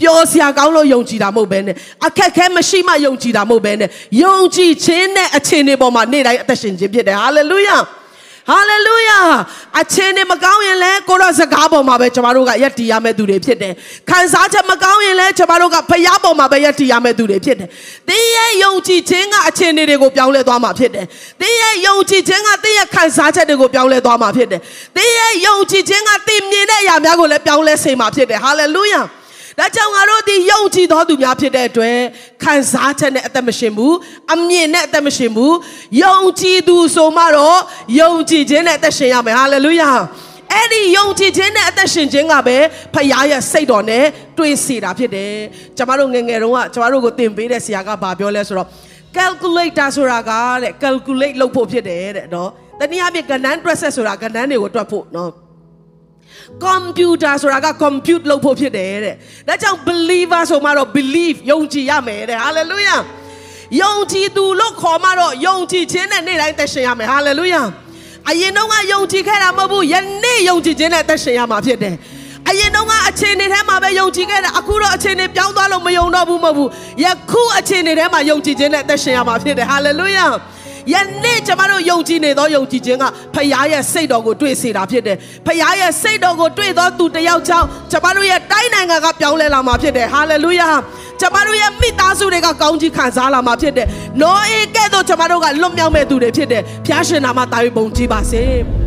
ပျော်စရာကောင်းလို့ယုံကြည်တာမဟုတ်ပဲနဲ့အခက်ခဲမရှိမှယုံကြည်တာမဟုတ်ပဲနဲ့ယုံကြည်ခြင်းနဲ့အခြေအနေပေါ်မှာနေ့တိုင်းအသက်ရှင်ခြင်းဖြစ်တယ်ဟာလေလုယာ ဟာလေလုယာအချင်းနဲ့မကောင်းရင်လည်းကိုရောစကားပေါ်မှာပဲကျွန်တော်တို့ကယက်တီရမယ့်သူတွေဖြစ်တယ်ခံစားချက်မကောင်းရင်လည်းကျွန်တော်တို့ကဖျားပေါ်မှာပဲယက်တီရမယ့်သူတွေဖြစ်တယ်သင်ရဲ့ယုံကြည်ခြင်းကအချင်းတွေကိုပြောင်းလဲသွားမှာဖြစ်တယ်သင်ရဲ့ယုံကြည်ခြင်းကသင်ရဲ့ခံစားချက်တွေကိုပြောင်းလဲသွားမှာဖြစ်တယ်သင်ရဲ့ယုံကြည်ခြင်းကသင်မြင်တဲ့အရာများကိုလည်းပြောင်းလဲစေမှာဖြစ်တယ်ဟာလေလုယာ ဒါကြောင့်ငါတို့ဒီယုံကြည်သောသူများဖြစ်တဲ့အတွက်ခံစားချက်နဲ့အသက်မရှင်ဘူးအမြင်နဲ့အသက်မရှင်ဘူးယုံကြည်သူဆိုမှတော့ယုံကြည်ခြင်းနဲ့အသက်ရှင်ရမယ်ဟာလေလုယာအဲ့ဒီယုံကြည်ခြင်းနဲ့အသက်ရှင်ခြင်းကပဲဖခင်ရဲ့စိတ်တော်နဲ့တွေ့စေတာဖြစ်တယ်ကျမတို့ငယ်ငယ်တုန်းကကျမတို့ကိုသင်ပေးတဲ့ဆရာကဘာပြောလဲဆိုတော့ calculator ဆိုတာကတဲ့ calculate လုပ်ဖို့ဖြစ်တယ်တဲ့နော်တနည်းအားဖြင့်ကဏ္ဍတွက်ဆက်ဆိုတာကဏ္ဍတွေကိုတွက်ဖို့နော် computer ဆိုတာက compute လုပ်ဖို့ဖြစ်တယ်တဲ့ဒါကြောင့် believer ဆိုမှတော့ believe ယုံကြည်ရမယ်တဲ့ hallelujah ယုံကြည်သူလို့ခေါ်မှတော့ယုံကြည်ခြင်းနဲ့နေ့တိုင်းသက်ရှင်ရမယ် hallelujah အရင်တော့ကယုံကြည်ခဲ့တာမဟုတ်ဘူးယနေ့ယုံကြည်ခြင်းနဲ့သက်ရှင်ရမှာဖြစ်တယ်အရင်တော့ကအခြေအနေထဲမှာပဲယုံကြည်ခဲ့တာအခုတော့အခြေအနေပြောင်းသွားလို့မယုံတော့ဘူးမဟုတ်ဘူးယခုအခြေအနေထဲမှာယုံကြည်ခြင်းနဲ့သက်ရှင်ရမှာဖြစ်တယ်ဟာလေလု ယာယနေ့ကျမတို့ယုံကြည်နေသောယုံကြည်ခြင်းကဖခင်ရဲ့စိတ်တော်ကိုတွေ့စေတာဖြစ်တယ်ဖခင်ရဲ့စိတ်တော်ကိုတွေ့သောသူတစ်ယောက်ချောင်းကျမတို့ရဲ့တိုင်းနိုင်ငံကပြောင်းလဲလာမှာဖြစ်တယ်ဟာလေလုယာကျမတို့ရဲ့မိသားစုတွေကကောင်းကြီးခံစားလာမှာဖြစ်တယ်။နောအေကဲ့သို့ကျမတို့ကလွတ်မြောက်မဲ့သူတွေဖြစ်တယ်။ဖျားရှင်နာမတာ၍ပုံကြည်ပါစေ။